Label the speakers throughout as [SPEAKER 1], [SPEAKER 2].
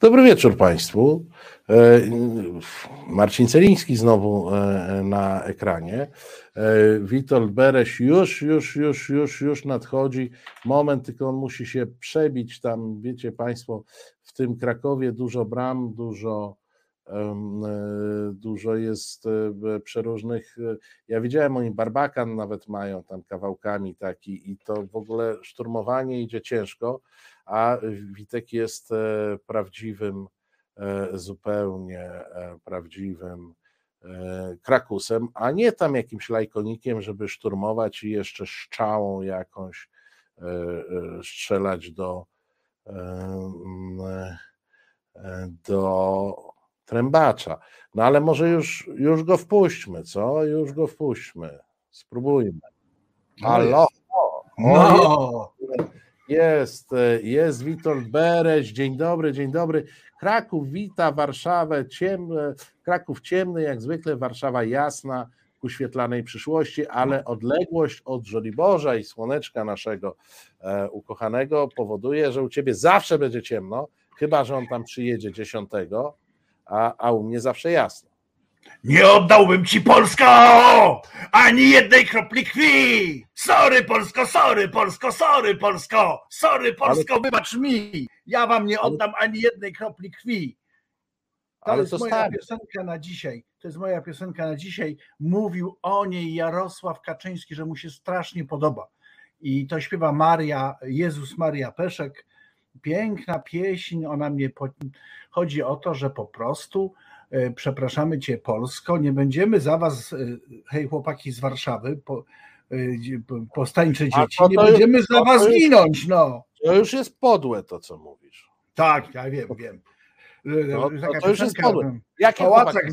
[SPEAKER 1] Dobry wieczór Państwu. E, Marcin Celiński znowu e, na ekranie. E, Witold Bereś już, już, już, już, już nadchodzi. Moment, tylko on musi się przebić tam, wiecie Państwo, w tym Krakowie dużo bram, dużo, dużo jest przeróżnych. Ja widziałem, oni barbakan nawet mają tam kawałkami taki i to w ogóle szturmowanie idzie ciężko a Witek jest e, prawdziwym, e, zupełnie e, prawdziwym krakusem, a nie tam jakimś lajkonikiem, żeby szturmować i jeszcze szczałą jakąś strzelać do, do trębacza. No ale może już, już go wpuśćmy, co? Już go wpuśćmy. Spróbujmy.
[SPEAKER 2] No Halo.
[SPEAKER 1] No. Jest, e, jest Witold Bereś, dzień dobry, dzień dobry. Kraków wita Warszawę, ciemne, Kraków ciemny, jak zwykle, Warszawa jasna, ku świetlanej przyszłości, ale odległość od Żoliborza i słoneczka naszego e, ukochanego powoduje, że u ciebie zawsze będzie ciemno, chyba że on tam przyjedzie dziesiątego, a, a u mnie zawsze jasno.
[SPEAKER 2] Nie oddałbym ci Polsko ani jednej kropli krwi. Sorry Polsko, sorry Polsko, sorry Polsko, sorry Polsko, ale... wybacz mi. Ja wam nie oddam ani jednej kropli krwi. To ale jest moja stary. piosenka na dzisiaj. To jest moja piosenka na dzisiaj. Mówił o niej Jarosław Kaczyński, że mu się strasznie podoba. I to śpiewa Maria, Jezus Maria Peszek. Piękna pieśń, ona mnie. Po... Chodzi o to, że po prostu przepraszamy cię Polsko, nie będziemy za was, e, hej chłopaki z Warszawy, po, e, dzieci, nie będziemy już, za was ginąć, no.
[SPEAKER 1] To już jest podłe to, co mówisz.
[SPEAKER 2] Tak, ja wiem, wiem.
[SPEAKER 1] No, Taka to już jest podłe.
[SPEAKER 2] Jakie Pałacach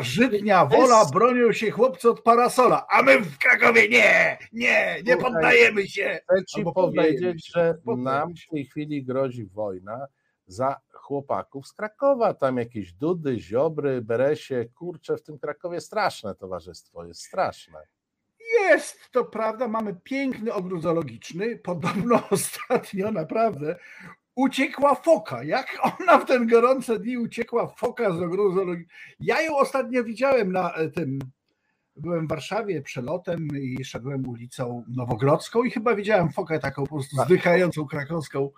[SPEAKER 2] Żytnia, Wola bronią się chłopcy od parasola, a my w Krakowie nie, nie, nie poddajemy się.
[SPEAKER 1] Chcę ci powiedzieć, że nam w tej chwili grozi wojna za chłopaków z Krakowa, tam jakieś Dudy, Ziobry, Beresie, kurcze, w tym Krakowie straszne towarzystwo, jest straszne.
[SPEAKER 2] Jest, to prawda, mamy piękny ogród zoologiczny, podobno ostatnio naprawdę uciekła foka. Jak ona w ten gorące dni uciekła foka z ogrodu zoologicznego. Ja ją ostatnio widziałem na e, tym, byłem w Warszawie przelotem i szedłem ulicą Nowogrodzką i chyba widziałem fokę taką po prostu tak. zdychającą krakowską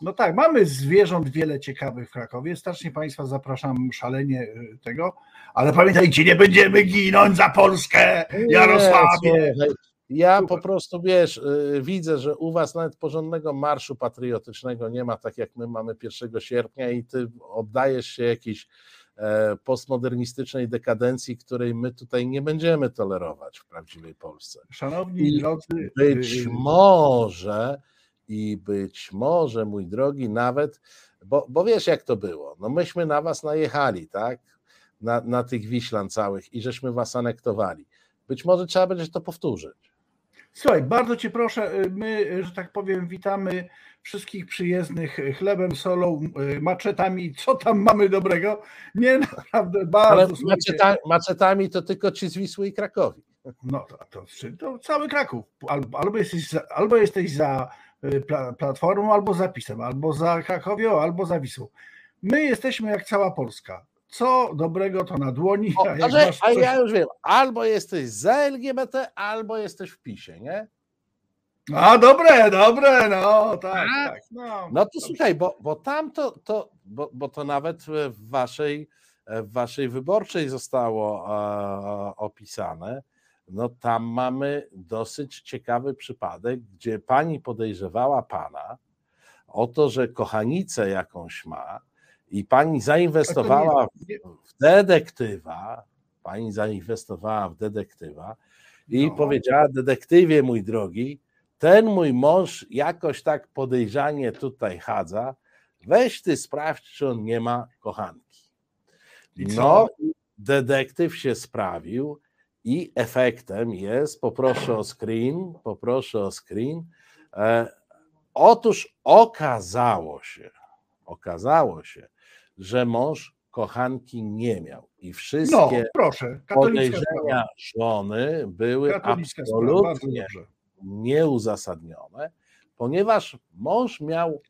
[SPEAKER 2] no tak, mamy zwierząt wiele ciekawych w Krakowie. Strasznie Państwa zapraszam szalenie y, tego, ale pamiętajcie, nie będziemy ginąć za Polskę, Jarosławie.
[SPEAKER 1] Nie, ja po prostu wiesz, y, widzę, że u was nawet porządnego marszu patriotycznego nie ma, tak jak my mamy 1 sierpnia, i ty oddajesz się jakiejś e, postmodernistycznej dekadencji, której my tutaj nie będziemy tolerować w prawdziwej Polsce.
[SPEAKER 2] Szanowni drodzy,
[SPEAKER 1] być y, może i być może, mój drogi, nawet, bo, bo wiesz jak to było, no myśmy na was najechali, tak, na, na tych Wiślan całych i żeśmy was anektowali. Być może trzeba będzie to powtórzyć.
[SPEAKER 2] Słuchaj, bardzo cię proszę, y, my, że tak powiem, witamy wszystkich przyjezdnych chlebem, solą, y, maczetami, co tam mamy dobrego? Nie, naprawdę bardzo. Ale
[SPEAKER 1] maczeta, maczetami to tylko ci z Wisły i Krakowi.
[SPEAKER 2] No to, to, to cały Kraków. Albo, albo, jesteś za, albo jesteś za Y, platformą albo zapisem, albo za Krakowią, albo za Wisłą. My jesteśmy jak cała Polska. Co dobrego to na dłoni.
[SPEAKER 1] O, a, że, a ja już wiem, albo jesteś za LGBT, albo jesteś w PiSie, nie?
[SPEAKER 2] A dobre, dobre, no tak. tak
[SPEAKER 1] no, no to dobrze. słuchaj, bo, bo tam to, to bo, bo to nawet w waszej, w waszej wyborczej zostało e, opisane, no tam mamy dosyć ciekawy przypadek, gdzie pani podejrzewała pana o to, że kochanicę jakąś ma i pani zainwestowała w detektywa, pani zainwestowała w detektywa i no. powiedziała, detektywie mój drogi, ten mój mąż jakoś tak podejrzanie tutaj chadza, weź ty sprawdź, czy on nie ma kochanki. No, detektyw się sprawił, i efektem jest, poproszę o screen, poproszę o screen. E, otóż okazało się, okazało się, że mąż kochanki nie miał i wszystkie no,
[SPEAKER 2] proszę,
[SPEAKER 1] podejrzenia żony były absolutnie nieuzasadnione, ponieważ mąż miał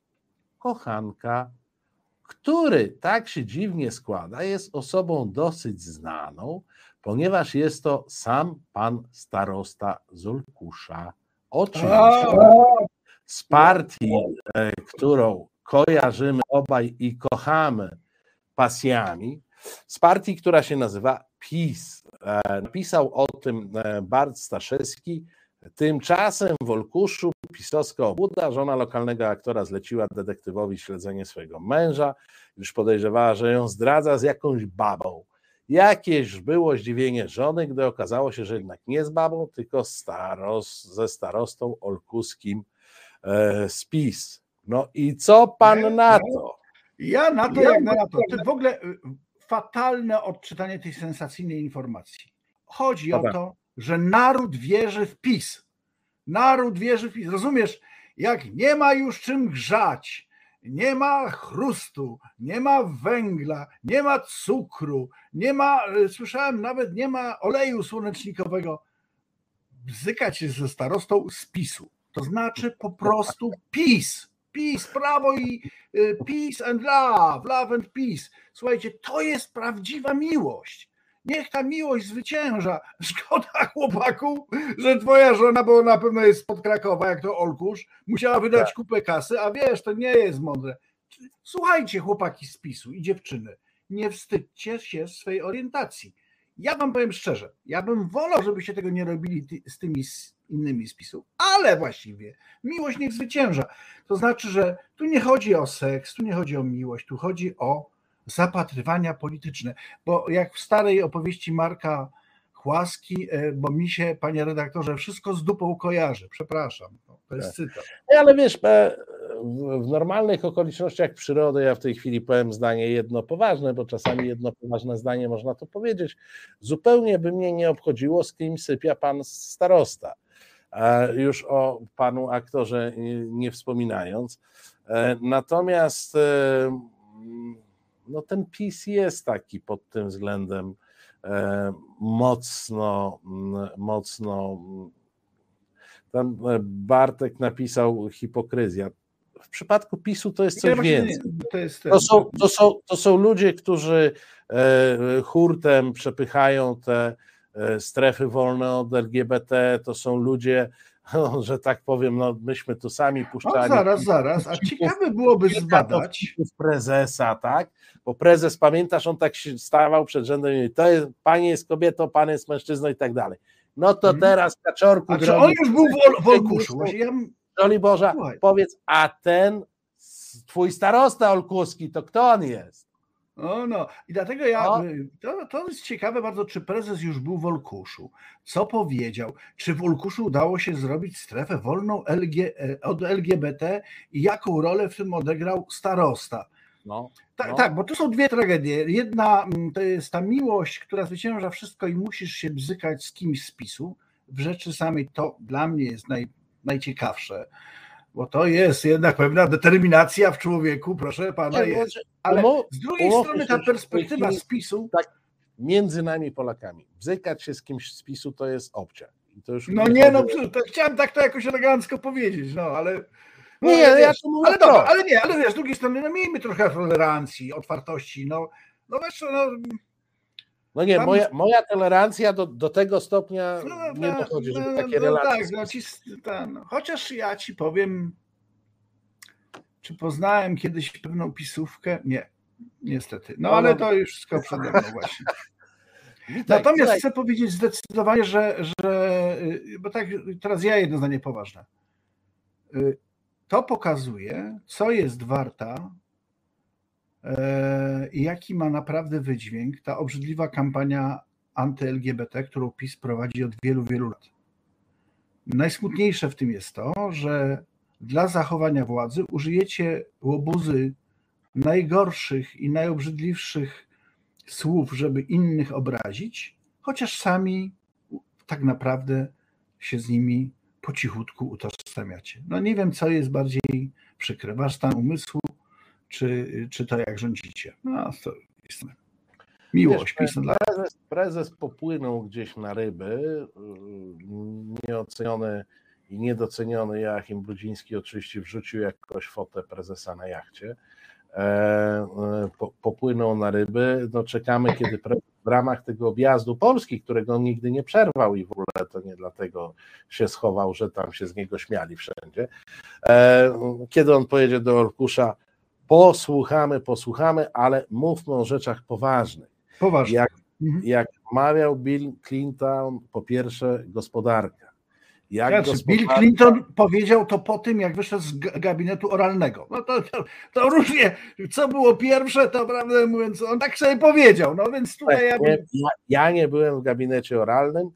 [SPEAKER 1] kochanka, który tak się dziwnie składa, jest osobą dosyć znaną, ponieważ jest to sam pan starosta Zulkusza. Oczywiście z partii, e, którą kojarzymy obaj i kochamy pasjami, z partii, która się nazywa PiS. E, napisał o tym e, Bart Staszewski. Tymczasem w Olkuszu pisowska obłuda, żona lokalnego aktora zleciła detektywowi śledzenie swojego męża, już podejrzewała, że ją zdradza z jakąś babą. Jakież było zdziwienie żony, gdy okazało się, że jednak nie z babą, tylko staros, ze starostą olkuskim e, spis. No i co pan na to?
[SPEAKER 2] Ja na to, jak na to. To w ogóle y, fatalne odczytanie tej sensacyjnej informacji. Chodzi Dobra. o to, że naród wierzy w PiS. Naród wierzy w PiS. Rozumiesz, jak nie ma już czym grzać, nie ma chrustu, nie ma węgla, nie ma cukru, nie ma, y, słyszałem, nawet nie ma oleju słonecznikowego. Bzykać się ze starostą z PiSu. To znaczy po prostu PiS. Peace, prawo i y, peace and love, love and peace. Słuchajcie, to jest prawdziwa miłość. Niech ta miłość zwycięża. Szkoda chłopaku, że twoja żona, bo na pewno jest pod Krakowa, jak to Olkusz, musiała wydać tak. kupę kasy, a wiesz, to nie jest mądre. Słuchajcie, chłopaki z PiSu i dziewczyny, nie wstydźcie się swej orientacji. Ja wam powiem szczerze, ja bym wolał, żebyście tego nie robili z tymi innymi spisów, ale właściwie miłość niech zwycięża. To znaczy, że tu nie chodzi o seks, tu nie chodzi o miłość, tu chodzi o zapatrywania polityczne. Bo jak w starej opowieści Marka Chłaski, e, bo mi się, panie redaktorze, wszystko z dupą kojarzy. Przepraszam, no, to jest tak. cytat.
[SPEAKER 1] Ale wiesz, e, w normalnych okolicznościach przyrody, ja w tej chwili powiem zdanie jedno poważne, bo czasami jedno poważne zdanie można to powiedzieć. Zupełnie by mnie nie obchodziło, z kim sypia pan starosta już o panu aktorze nie wspominając. E, natomiast e, no ten PiS jest taki pod tym względem e, mocno, mocno. Tam Bartek napisał hipokryzja. W przypadku PiSu to jest coś więcej. To, jest to, są, to, są, to są ludzie, którzy hurtem przepychają te E, strefy wolne od LGBT, to są ludzie, że tak powiem, no myśmy tu sami puszczali.
[SPEAKER 2] O, zaraz, zaraz, a ciekawe byłoby zbadać.
[SPEAKER 1] prezesa, tak? Bo prezes, pamiętasz, on tak się stawał przed rzędem, to jest, pani jest kobietą, pan jest mężczyzną i tak dalej. No to mhm. teraz, kaczorku.
[SPEAKER 2] A czy on już był w Olkuszu?
[SPEAKER 1] Żoli Boża, powiedz, a ten twój starosta Olkuski, to kto on jest?
[SPEAKER 2] No, no. I dlatego ja, to, to jest ciekawe bardzo, czy prezes już był w Olkuszu, co powiedział, czy w Olkuszu udało się zrobić strefę wolną LG, e, od LGBT i jaką rolę w tym odegrał starosta. No, tak, no. tak, bo to są dwie tragedie. Jedna mm, to jest ta miłość, która zwycięża wszystko i musisz się bzykać z kimś z PiSu. W rzeczy samej to dla mnie jest naj, najciekawsze bo to jest jednak pewna determinacja w człowieku, proszę pana, jest. Ale z drugiej strony ta perspektywa spisu. Tak,
[SPEAKER 1] między nami Polakami. Bzykać się z kimś z PiSu to jest.
[SPEAKER 2] To już no nie, no to chciałem tak to jakoś elegancko powiedzieć, no ale.
[SPEAKER 1] No, nie, ale, ja to
[SPEAKER 2] ale dobra, ale nie, ale wiesz, z drugiej strony, no miejmy trochę tolerancji, otwartości, no, no wiesz, no,
[SPEAKER 1] no nie, moja, moja tolerancja do, do tego stopnia no, nie no, dochodzi, żeby no, takie no, relacje. Tak, no, ci,
[SPEAKER 2] ten, chociaż ja ci powiem, czy poznałem kiedyś pewną pisówkę? Nie, niestety. No, no ale no. to już wszystko przede mną właśnie. Natomiast chcę powiedzieć zdecydowanie, że, że, bo tak teraz ja jedno zdanie poważne. Y, to pokazuje, co jest warta jaki ma naprawdę wydźwięk ta obrzydliwa kampania anty-LGBT, którą PiS prowadzi od wielu, wielu lat. Najsmutniejsze w tym jest to, że dla zachowania władzy użyjecie łobuzy najgorszych i najobrzydliwszych słów, żeby innych obrazić, chociaż sami tak naprawdę się z nimi po cichutku utożsamiacie. No nie wiem, co jest bardziej przykre, wasz stan umysłu, czy, czy to jak rządzicie. No to jest miłość. Wiesz,
[SPEAKER 1] prezes, prezes popłynął gdzieś na ryby, nieoceniony i niedoceniony Joachim Brudziński oczywiście wrzucił jakoś fotę prezesa na jachcie. popłyną na ryby. No czekamy, kiedy w ramach tego objazdu Polski, którego on nigdy nie przerwał i w ogóle to nie dlatego się schował, że tam się z niego śmiali wszędzie. Kiedy on pojedzie do Orkusza, posłuchamy, posłuchamy, ale mówmy o rzeczach poważnych.
[SPEAKER 2] Poważnie.
[SPEAKER 1] Jak, mhm. jak mawiał Bill Clinton, po pierwsze gospodarka.
[SPEAKER 2] Jak znaczy, gospodarka... Bill Clinton powiedział to po tym, jak wyszedł z gabinetu oralnego. No to, to, to różnie, co było pierwsze, to prawdę mówiąc, on tak sobie powiedział. No więc tutaj ja,
[SPEAKER 1] nie, ja, ja nie byłem w gabinecie oralnym,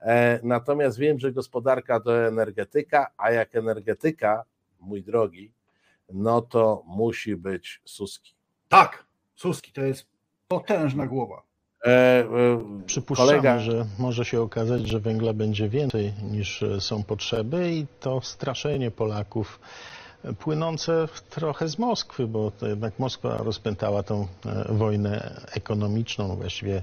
[SPEAKER 1] e, natomiast wiem, że gospodarka to energetyka, a jak energetyka, mój drogi, no to musi być Suski.
[SPEAKER 2] Tak, Suski to jest potężna głowa. E,
[SPEAKER 3] e, Przypuszczamy, kolega... że może się okazać, że węgla będzie więcej niż są potrzeby i to straszenie Polaków płynące trochę z Moskwy, bo to jednak Moskwa rozpętała tą e, wojnę ekonomiczną. Właściwie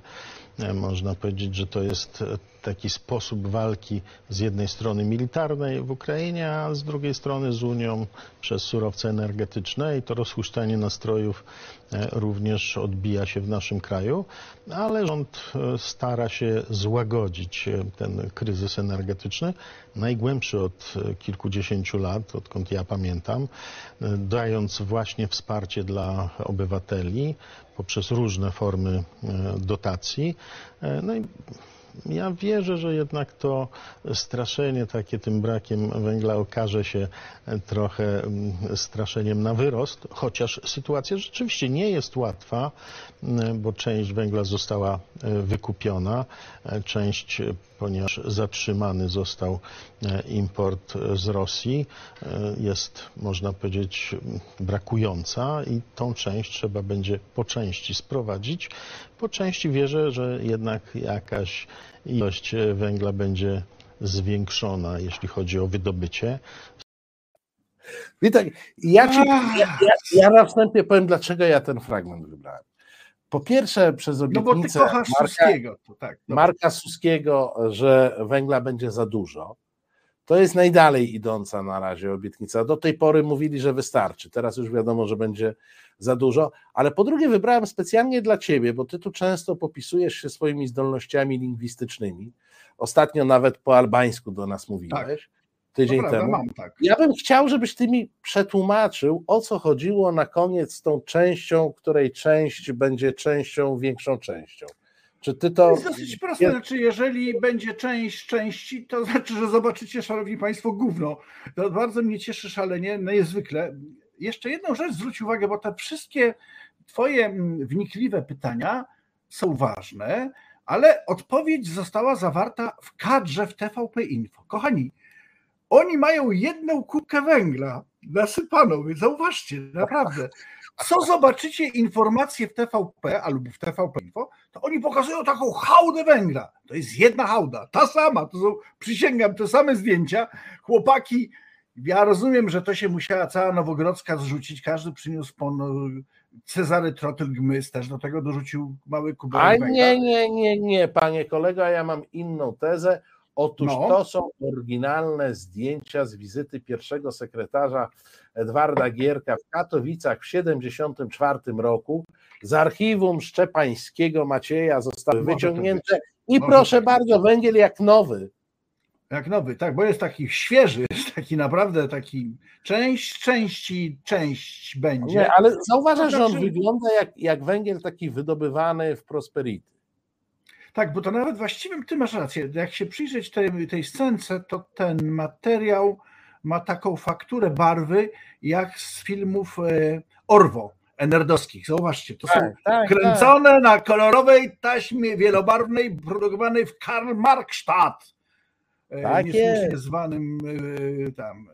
[SPEAKER 3] można powiedzieć, że to jest taki sposób walki z jednej strony militarnej w Ukrainie, a z drugiej strony z Unią przez surowce energetyczne i to rozhuśtanie nastrojów e, również odbija się w naszym kraju, ale rząd e, stara się złagodzić e, ten kryzys energetyczny, najgłębszy od kilkudziesięciu lat, odkąd ja pamiętam, dając właśnie wsparcie dla obywateli poprzez różne formy dotacji. No i ja wierzę, że jednak to straszenie takie tym brakiem węgla okaże się trochę mm, straszeniem na wyrost, chociaż sytuacja rzeczywiście nie jest łatwa, mm, bo część węgla została e, wykupiona, e, część ponieważ zatrzymany został e, import z Rosji, jest, można powiedzieć, brakująca i tą część trzeba będzie po części sprowadzić. Po części wierzę, że jednak jakaś ilość węgla będzie zwiększona, jeśli chodzi o wydobycie.
[SPEAKER 1] Witek, ja, ci, ja, ja, ja na wstępie powiem, dlaczego ja ten fragment wybrałem. Po pierwsze, przez obietnicę
[SPEAKER 2] no Marka, Suskiego,
[SPEAKER 1] tak, Marka Suskiego, że węgla będzie za dużo. To jest najdalej idąca na razie obietnica. Do tej pory mówili, że wystarczy. Teraz już wiadomo, że będzie za dużo. Ale po drugie, wybrałem specjalnie dla ciebie, bo ty tu często popisujesz się swoimi zdolnościami lingwistycznymi. Ostatnio nawet po albańsku do nas mówiłeś. Tak. Tydzień prawda, temu. Mam, tak. Ja bym chciał, żebyś ty mi przetłumaczył, o co chodziło na koniec z tą częścią, której część będzie częścią, większą częścią. Czy ty to.
[SPEAKER 2] To jest dosyć proste. Znaczy, jeżeli będzie część części, to znaczy, że zobaczycie, szanowni państwo, gówno. To bardzo mnie cieszy szalenie, no niezwykle. Jeszcze jedną rzecz zwróć uwagę, bo te wszystkie twoje mm, wnikliwe pytania są ważne, ale odpowiedź została zawarta w kadrze w TVP Info. Kochani, oni mają jedną kubkę węgla nasypaną, więc zauważcie, naprawdę. Co zobaczycie informacje w TVP albo w TVP Info, to oni pokazują taką hałdę węgla. To jest jedna hałda, ta sama, to są, przysięgam, te same zdjęcia. Chłopaki, ja rozumiem, że to się musiała cała Nowogrodzka zrzucić, każdy przyniósł po Cezary Trotyl Gmys też do tego dorzucił mały kubek
[SPEAKER 1] A nie, nie, nie, nie, panie kolego, ja mam inną tezę. Otóż no. to są oryginalne zdjęcia z wizyty pierwszego sekretarza Edwarda Gierka w Katowicach w 1974 roku. Z archiwum Szczepańskiego Macieja zostały wyciągnięte i proszę bardzo, węgiel jak nowy.
[SPEAKER 2] Jak nowy, tak, bo jest taki świeży, taki naprawdę taki część części, część będzie.
[SPEAKER 1] Nie, ale zauważasz, że on znaczy- wygląda jak, jak węgiel taki wydobywany w Prosperity.
[SPEAKER 2] Tak, bo to nawet właściwym ty masz rację. Jak się przyjrzeć tej, tej scence, to ten materiał ma taką fakturę barwy jak z filmów e, Orwo enerdowskich. Zauważcie, to tak, są tak, kręcone tak. na kolorowej taśmie wielobarwnej produkowanej w Karl Markstadt.
[SPEAKER 1] E, tak jest.
[SPEAKER 2] zwanym e, tam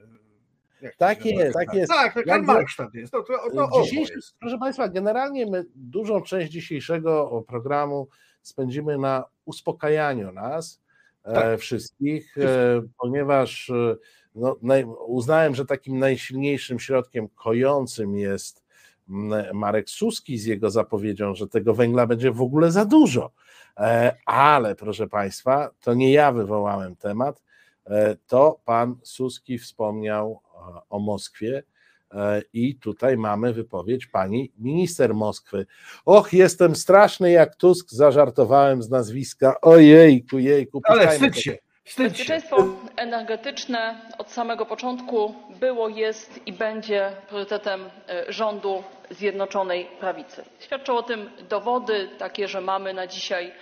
[SPEAKER 1] tak jest, tak jest.
[SPEAKER 2] Tak, tak Karl Markstadt jest. To, to, to,
[SPEAKER 1] jest. Proszę Państwa, generalnie my dużą część dzisiejszego programu spędzimy na uspokajaniu nas e, tak. wszystkich, e, ponieważ e, no, uznałem, że takim najsilniejszym środkiem kojącym jest Marek Suski z jego zapowiedzią, że tego węgla będzie w ogóle za dużo. Ale proszę Państwa, to nie ja wywołałem temat, to pan Suski wspomniał o Moskwie E, I tutaj mamy wypowiedź pani minister Moskwy. Och, jestem straszny jak Tusk, zażartowałem z nazwiska. Ojejku, jejku.
[SPEAKER 2] Ale wstydź się.
[SPEAKER 4] Bezpieczeństwo energetyczne od samego początku było, jest i będzie priorytetem e, rządu Zjednoczonej Prawicy. Świadczą o tym dowody takie, że mamy na dzisiaj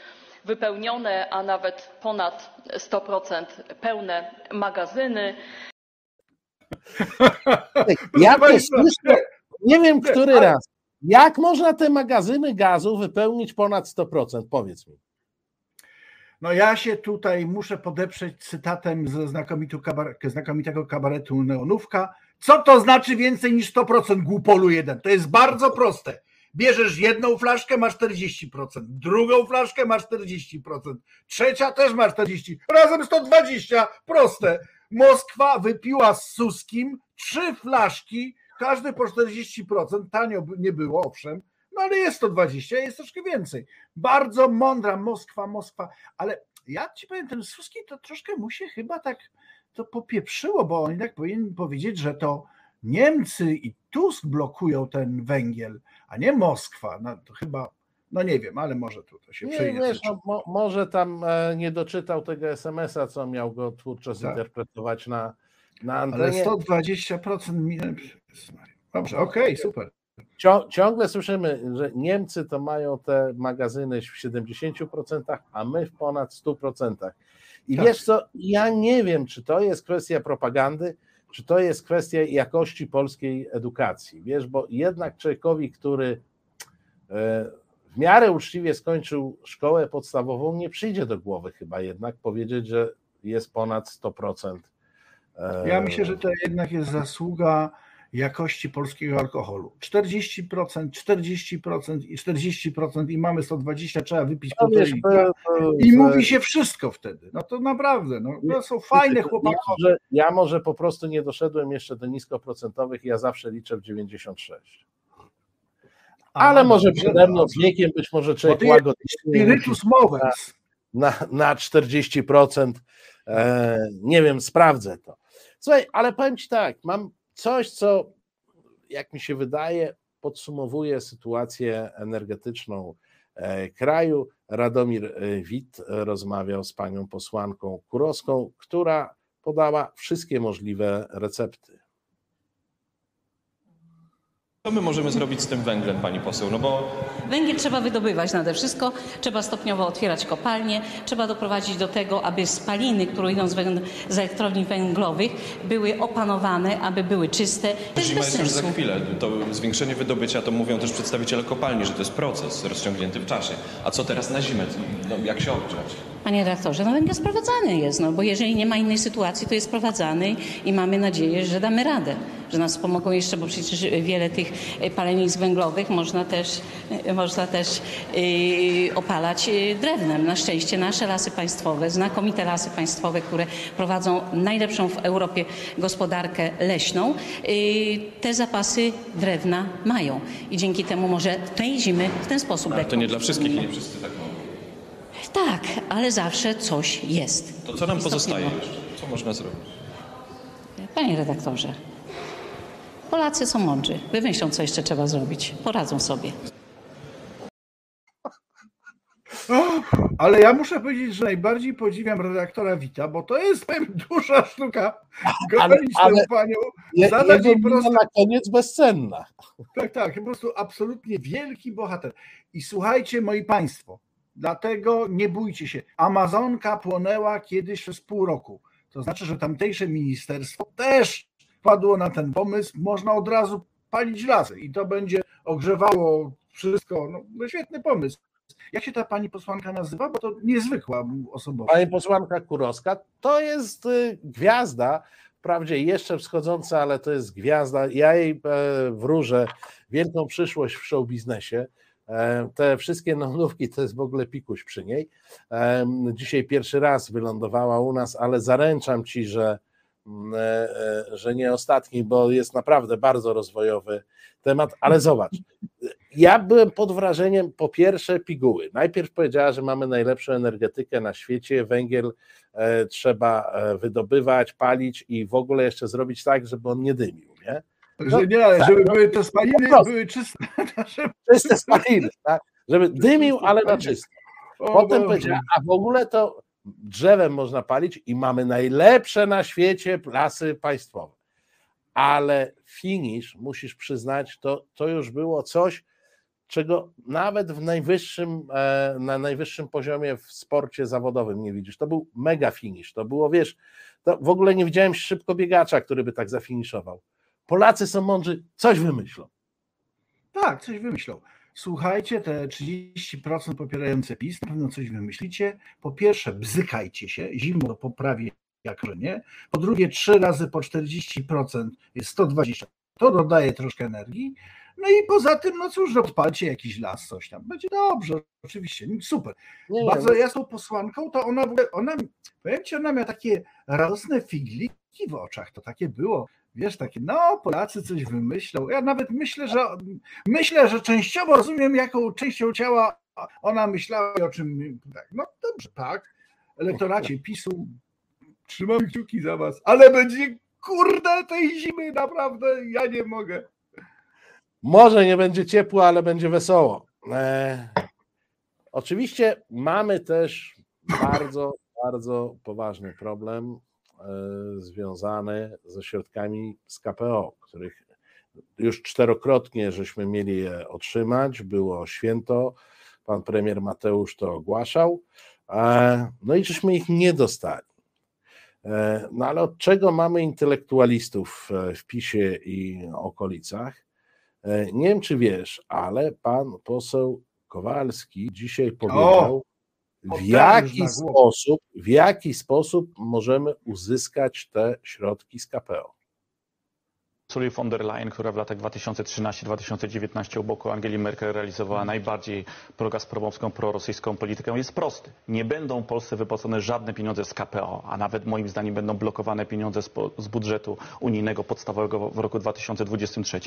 [SPEAKER 4] wypełnione, a nawet ponad 100% pełne magazyny.
[SPEAKER 1] Ja to słyszę, nie wiem który raz. Jak można te magazyny gazu wypełnić ponad 100%? Powiedz mi.
[SPEAKER 2] No ja się tutaj muszę podeprzeć cytatem ze znakomitego kabaretu Neonówka. Co to znaczy więcej niż 100% głupolu jeden? To jest bardzo proste. Bierzesz jedną flaszkę, masz 40%, drugą flaszkę, masz 40%, trzecia też masz 40%, razem 120%. Proste. Moskwa wypiła z Suskim trzy flaszki, każdy po 40%, tanio nie było, owszem, no ale jest to 20, jest troszkę więcej. Bardzo mądra Moskwa, Moskwa, ale ja ci powiem, ten Suski to troszkę mu się chyba tak to popieprzyło, bo on jednak powinien powiedzieć, że to Niemcy i Tusk blokują ten węgiel, a nie Moskwa. No to chyba, no nie wiem, ale może tu to się przyjdzie. Wiesz, no,
[SPEAKER 1] mo, może tam e, nie doczytał tego SMS-a, co miał go twórczo tak. zinterpretować na, na antenie.
[SPEAKER 2] Ale 120% Dobrze, okej, okay, super.
[SPEAKER 1] Ciągle słyszymy, że Niemcy to mają te magazyny w 70%, a my w ponad 100%. I tak. wiesz co, ja nie wiem, czy to jest kwestia propagandy, czy to jest kwestia jakości polskiej edukacji. Wiesz, bo jednak człowiekowi, który e, w miarę uczciwie skończył szkołę podstawową, nie przyjdzie do głowy chyba jednak powiedzieć, że jest ponad 100%.
[SPEAKER 2] Ja myślę, że to jednak jest zasługa jakości polskiego alkoholu. 40%, 40% i 40% i mamy 120, trzeba wypić no, półtorej litra. I mówi się wszystko wtedy. No to naprawdę, no, to są fajne chłopaki.
[SPEAKER 1] Ja może, ja może po prostu nie doszedłem jeszcze do niskoprocentowych, ja zawsze liczę w 96. Ale może przede mną z wiekiem być może człowiek łagodnie.
[SPEAKER 2] Spirytus movens.
[SPEAKER 1] Na, na 40%. E, nie wiem, sprawdzę to. Słuchaj, ale powiem Ci tak, mam coś, co jak mi się wydaje, podsumowuje sytuację energetyczną e, kraju. Radomir e, Wit rozmawiał z panią posłanką Kurowską, która podała wszystkie możliwe recepty.
[SPEAKER 5] Co my możemy zrobić z tym węglem, pani poseł? No bo...
[SPEAKER 6] Węgiel trzeba wydobywać nade wszystko, trzeba stopniowo otwierać kopalnie, trzeba doprowadzić do tego, aby spaliny, które idą z, z elektrowni węglowych, były opanowane, aby były czyste.
[SPEAKER 5] To Zima jest już za chwilę. To zwiększenie wydobycia, to mówią też przedstawiciele kopalni, że to jest proces rozciągnięty w czasie. A co teraz na zimę? No, jak się ogrzać?
[SPEAKER 6] Panie redaktorze, no węgiel sprowadzany jest, no bo jeżeli nie ma innej sytuacji, to jest sprowadzany i mamy nadzieję, że damy radę że nas pomogą jeszcze, bo przecież wiele tych e, palenisk węglowych można też, e, można też yy, opalać drewnem. Na szczęście nasze lasy państwowe, znakomite lasy państwowe, które prowadzą najlepszą w Europie gospodarkę leśną, te zapasy drewna mają. I dzięki temu może tej zimy w ten sposób...
[SPEAKER 5] Ale to nie dla wszystkich i nie wszyscy tak mogą.
[SPEAKER 6] Tak, ale zawsze coś jest.
[SPEAKER 5] To co nam pozostaje jeszcze? Co można zrobić?
[SPEAKER 6] Panie redaktorze, Polacy są mądrzy. Wymyślą, co jeszcze trzeba zrobić. Poradzą sobie.
[SPEAKER 2] ale ja muszę powiedzieć, że najbardziej podziwiam redaktora Wita, bo to jest duża sztuka gonić tę panią,
[SPEAKER 1] zadać jej prosto... na koniec bezcenna.
[SPEAKER 2] Tak, tak, po prostu absolutnie wielki bohater. I słuchajcie, moi państwo, dlatego nie bójcie się. Amazonka płonęła kiedyś przez pół roku. To znaczy, że tamtejsze ministerstwo też padło na ten pomysł, można od razu palić lasy i to będzie ogrzewało wszystko. No, no świetny pomysł. Jak się ta pani posłanka nazywa? Bo to niezwykła osoba.
[SPEAKER 1] Pani posłanka Kurowska to jest y, gwiazda, wprawdzie jeszcze wschodząca, ale to jest gwiazda. Ja jej e, wróżę wielką przyszłość w show biznesie. E, te wszystkie nowinówki to jest w ogóle pikuś przy niej. E, dzisiaj pierwszy raz wylądowała u nas, ale zaręczam ci, że że nie ostatni, bo jest naprawdę bardzo rozwojowy temat, ale zobacz, ja byłem pod wrażeniem po pierwsze piguły. Najpierw powiedziała, że mamy najlepszą energetykę na świecie, węgiel e, trzeba wydobywać, palić i w ogóle jeszcze zrobić tak, żeby on nie dymił, nie?
[SPEAKER 2] Że no, nie, tak, żeby no, były te spaliny, były czyste.
[SPEAKER 1] Czyste spaliny, tak? Żeby dymił, ale na czysto. Potem powiedział, a w ogóle to drzewem można palić i mamy najlepsze na świecie lasy państwowe. Ale finish, musisz przyznać, to, to już było coś, czego nawet w najwyższym, e, na najwyższym poziomie w sporcie zawodowym nie widzisz. To był mega finish. To było, wiesz, to w ogóle nie widziałem szybko biegacza, który by tak zafiniszował. Polacy są mądrzy, coś wymyślą.
[SPEAKER 2] Tak, coś wymyślą. Słuchajcie, te 30% popierające PiS, na pewno coś wymyślicie. Po pierwsze, bzykajcie się, zimno poprawi jak nie. Po drugie, trzy razy po 40% jest 120. To dodaje troszkę energii. No i poza tym, no cóż, odpalcie jakiś las, coś tam. Będzie dobrze, oczywiście, super. Nie, Bardzo jasną posłanką, to ona w ogóle, ona, powiem ci, ona miała takie radosne figliki w oczach, to takie było, wiesz, takie, no Polacy coś wymyślą. Ja nawet myślę, że myślę, że częściowo rozumiem, jaką częścią ciała ona myślała i o czym, tak, no dobrze, tak, elektoracie PiSu, trzymam kciuki za was, ale będzie, kurde, tej zimy, naprawdę, ja nie mogę.
[SPEAKER 1] Może nie będzie ciepło, ale będzie wesoło. E, oczywiście mamy też bardzo, bardzo poważny problem e, związany ze środkami z KPO, których już czterokrotnie żeśmy mieli je otrzymać. Było święto, pan premier Mateusz to ogłaszał, e, no i żeśmy ich nie dostali. E, no ale od czego mamy intelektualistów w PiSie i okolicach? Nie wiem, czy wiesz, ale pan poseł Kowalski dzisiaj powiedział, w jaki sposób, w jaki sposób możemy uzyskać te środki z KPO.
[SPEAKER 7] Ursuli von der Leyen, która w latach 2013-2019 u boku Angeli Merkel realizowała najbardziej progazpromowską, prorosyjską politykę, jest prosty. Nie będą Polsce wypłacone żadne pieniądze z KPO, a nawet moim zdaniem będą blokowane pieniądze z, z budżetu unijnego podstawowego w roku 2023,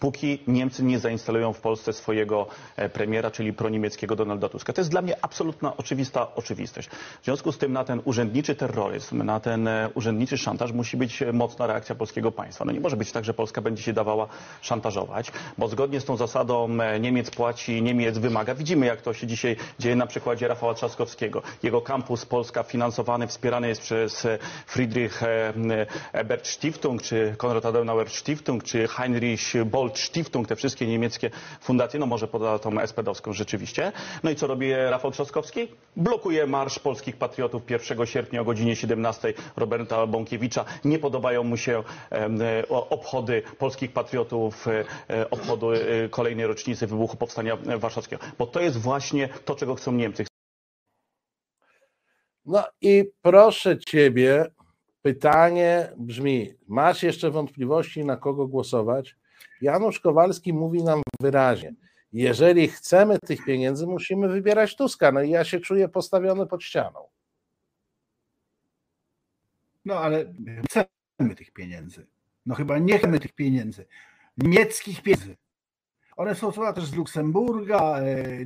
[SPEAKER 7] póki Niemcy nie zainstalują w Polsce swojego e, premiera, czyli proniemieckiego Donalda Tuska. To jest dla mnie absolutna oczywista oczywistość. W związku z tym na ten urzędniczy terroryzm, na ten e, urzędniczy szantaż musi być mocna reakcja polskiego państwa. No nie może być tak, że Polska będzie się dawała szantażować, bo zgodnie z tą zasadą e, Niemiec płaci, Niemiec wymaga. Widzimy, jak to się dzisiaj dzieje na przykładzie Rafała Trzaskowskiego. Jego kampus Polska finansowany, wspierany jest przez e, Friedrich e, Ebert Stiftung, czy Konrad Adenauer Stiftung, czy Heinrich Bolt Stiftung, te wszystkie niemieckie fundacje, no może poza tą SPD-owską rzeczywiście. No i co robi Rafał Trzaskowski? Blokuje Marsz Polskich Patriotów 1 sierpnia o godzinie 17 Roberta Bąkiewicza. Nie podobają mu się obchody obchody polskich patriotów, e, e, obchody e, kolejnej rocznicy wybuchu Powstania Warszawskiego. Bo to jest właśnie to, czego chcą Niemcy.
[SPEAKER 1] No i proszę Ciebie, pytanie brzmi, masz jeszcze wątpliwości na kogo głosować? Janusz Kowalski mówi nam wyraźnie, jeżeli chcemy tych pieniędzy, musimy wybierać Tuska. No i ja się czuję postawiony pod ścianą.
[SPEAKER 2] No ale chcemy tych pieniędzy. No chyba nie chcemy tych pieniędzy. Niemieckich pieniędzy. One są też z Luksemburga, e,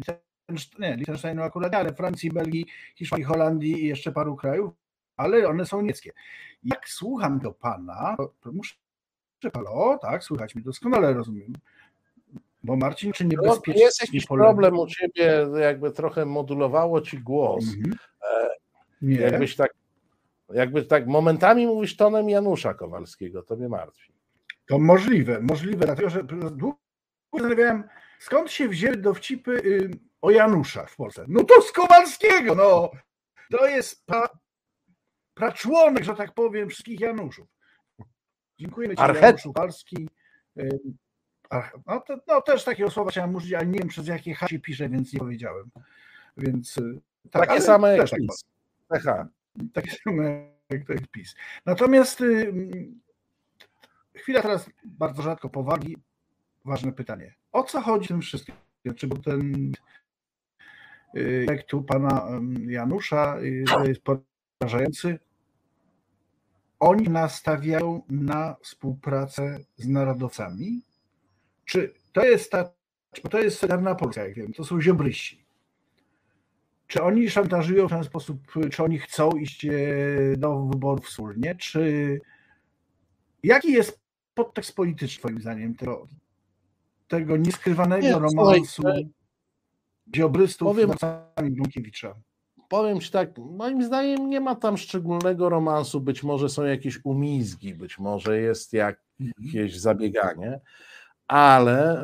[SPEAKER 2] nie, Liechtensteinu akurat ale Francji, Belgii, Hiszpanii, Holandii i jeszcze paru krajów, ale one są niemieckie. Jak słucham do pana, to muszę, halo, tak, słychać mi doskonale, rozumiem. Bo Marcin, czy niebezpiecznie...
[SPEAKER 1] No, jest jakiś problem u ciebie, jakby trochę modulowało ci głos. Mhm. E, nie. Jakbyś tak jakby tak momentami mówisz tonem Janusza Kowalskiego, to mnie martwi.
[SPEAKER 2] To możliwe, możliwe, dlatego że długo zastanawiałem, skąd się wzięły dowcipy y, o Janusza w Polsce. No to z Kowalskiego, no. To jest pra, praczłonek, że tak powiem, wszystkich Januszów. Dziękujemy Ci, Archet. Januszu Kowalski. Y, no, to, no, też takiego słowa chciałem użyć, ale nie wiem przez jakie H się pisze, więc nie powiedziałem. Więc y,
[SPEAKER 1] tak, takie same jak tak
[SPEAKER 2] takie same jak jest PiS. Natomiast y, chwila teraz bardzo rzadko powagi. Ważne pytanie. O co chodzi w tym wszystkim? Czy był ten y, jak tu pana Janusza y, jest porażający? Oni nastawiają na współpracę z narodowcami? Czy to jest ta, to jest Solidarna Polska, jak wiem, to są ziobryści. Czy oni szantażują w ten sposób, czy oni chcą iść e, do wyborów wspólnie, czy jaki jest podtekst polityczny, moim zdaniem, tego, tego nieskrywanego nie, romansu dziobrystów powiem, z Bąkiewicza.
[SPEAKER 1] Powiem ci tak, moim zdaniem nie ma tam szczególnego romansu, być może są jakieś umizgi, być może jest jakieś mhm. zabieganie, ale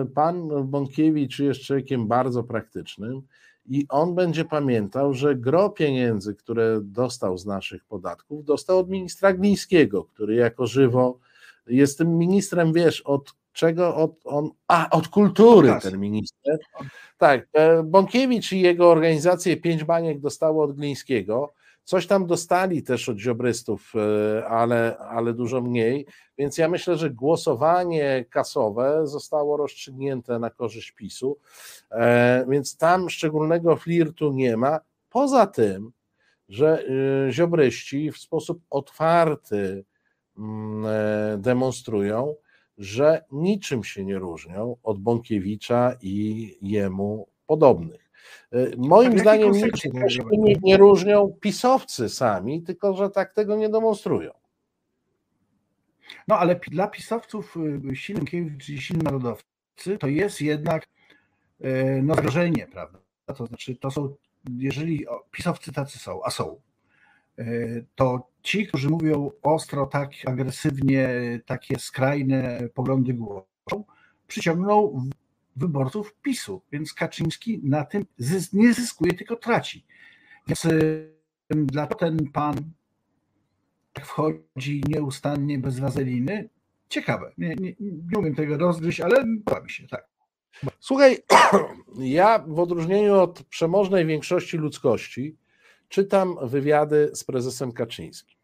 [SPEAKER 1] e, pan Bąkiewicz jest człowiekiem bardzo praktycznym i on będzie pamiętał, że gro pieniędzy, które dostał z naszych podatków, dostał od ministra Glińskiego, który jako żywo jest tym ministrem, wiesz, od czego od, on, a od kultury ten minister. Tak, e, Bąkiewicz i jego organizacje Pięć Baniek dostało od Glińskiego. Coś tam dostali też od ziobrystów, e, ale, ale dużo mniej, więc ja myślę, że głosowanie kasowe zostało rozstrzygnięte na korzyść PiSu, e, więc tam szczególnego flirtu nie ma. Poza tym, że ziobryści w sposób otwarty mm, demonstrują, że niczym się nie różnią od Bąkiewicza i jemu podobnych. E, moim tak, zdaniem się nie, nie różnią pisowcy sami, tylko że tak tego nie demonstrują.
[SPEAKER 2] No ale dla pisowców y, Sienkiewicz i silni narodowcy to jest jednak e, no, zagrożenie, prawda? To znaczy, to są, jeżeli pisowcy tacy są, a są, to ci, którzy mówią ostro, tak agresywnie, takie skrajne poglądy głoszą, przyciągną wyborców PiSu, więc Kaczyński na tym nie zyskuje, tylko traci. Więc dlaczego ten pan tak wchodzi nieustannie bez wazeliny? Ciekawe. Nie, nie, nie umiem tego rozgryźć, ale mi się, tak.
[SPEAKER 1] Słuchaj, ja w odróżnieniu od przemożnej większości ludzkości czytam wywiady z prezesem Kaczyńskim.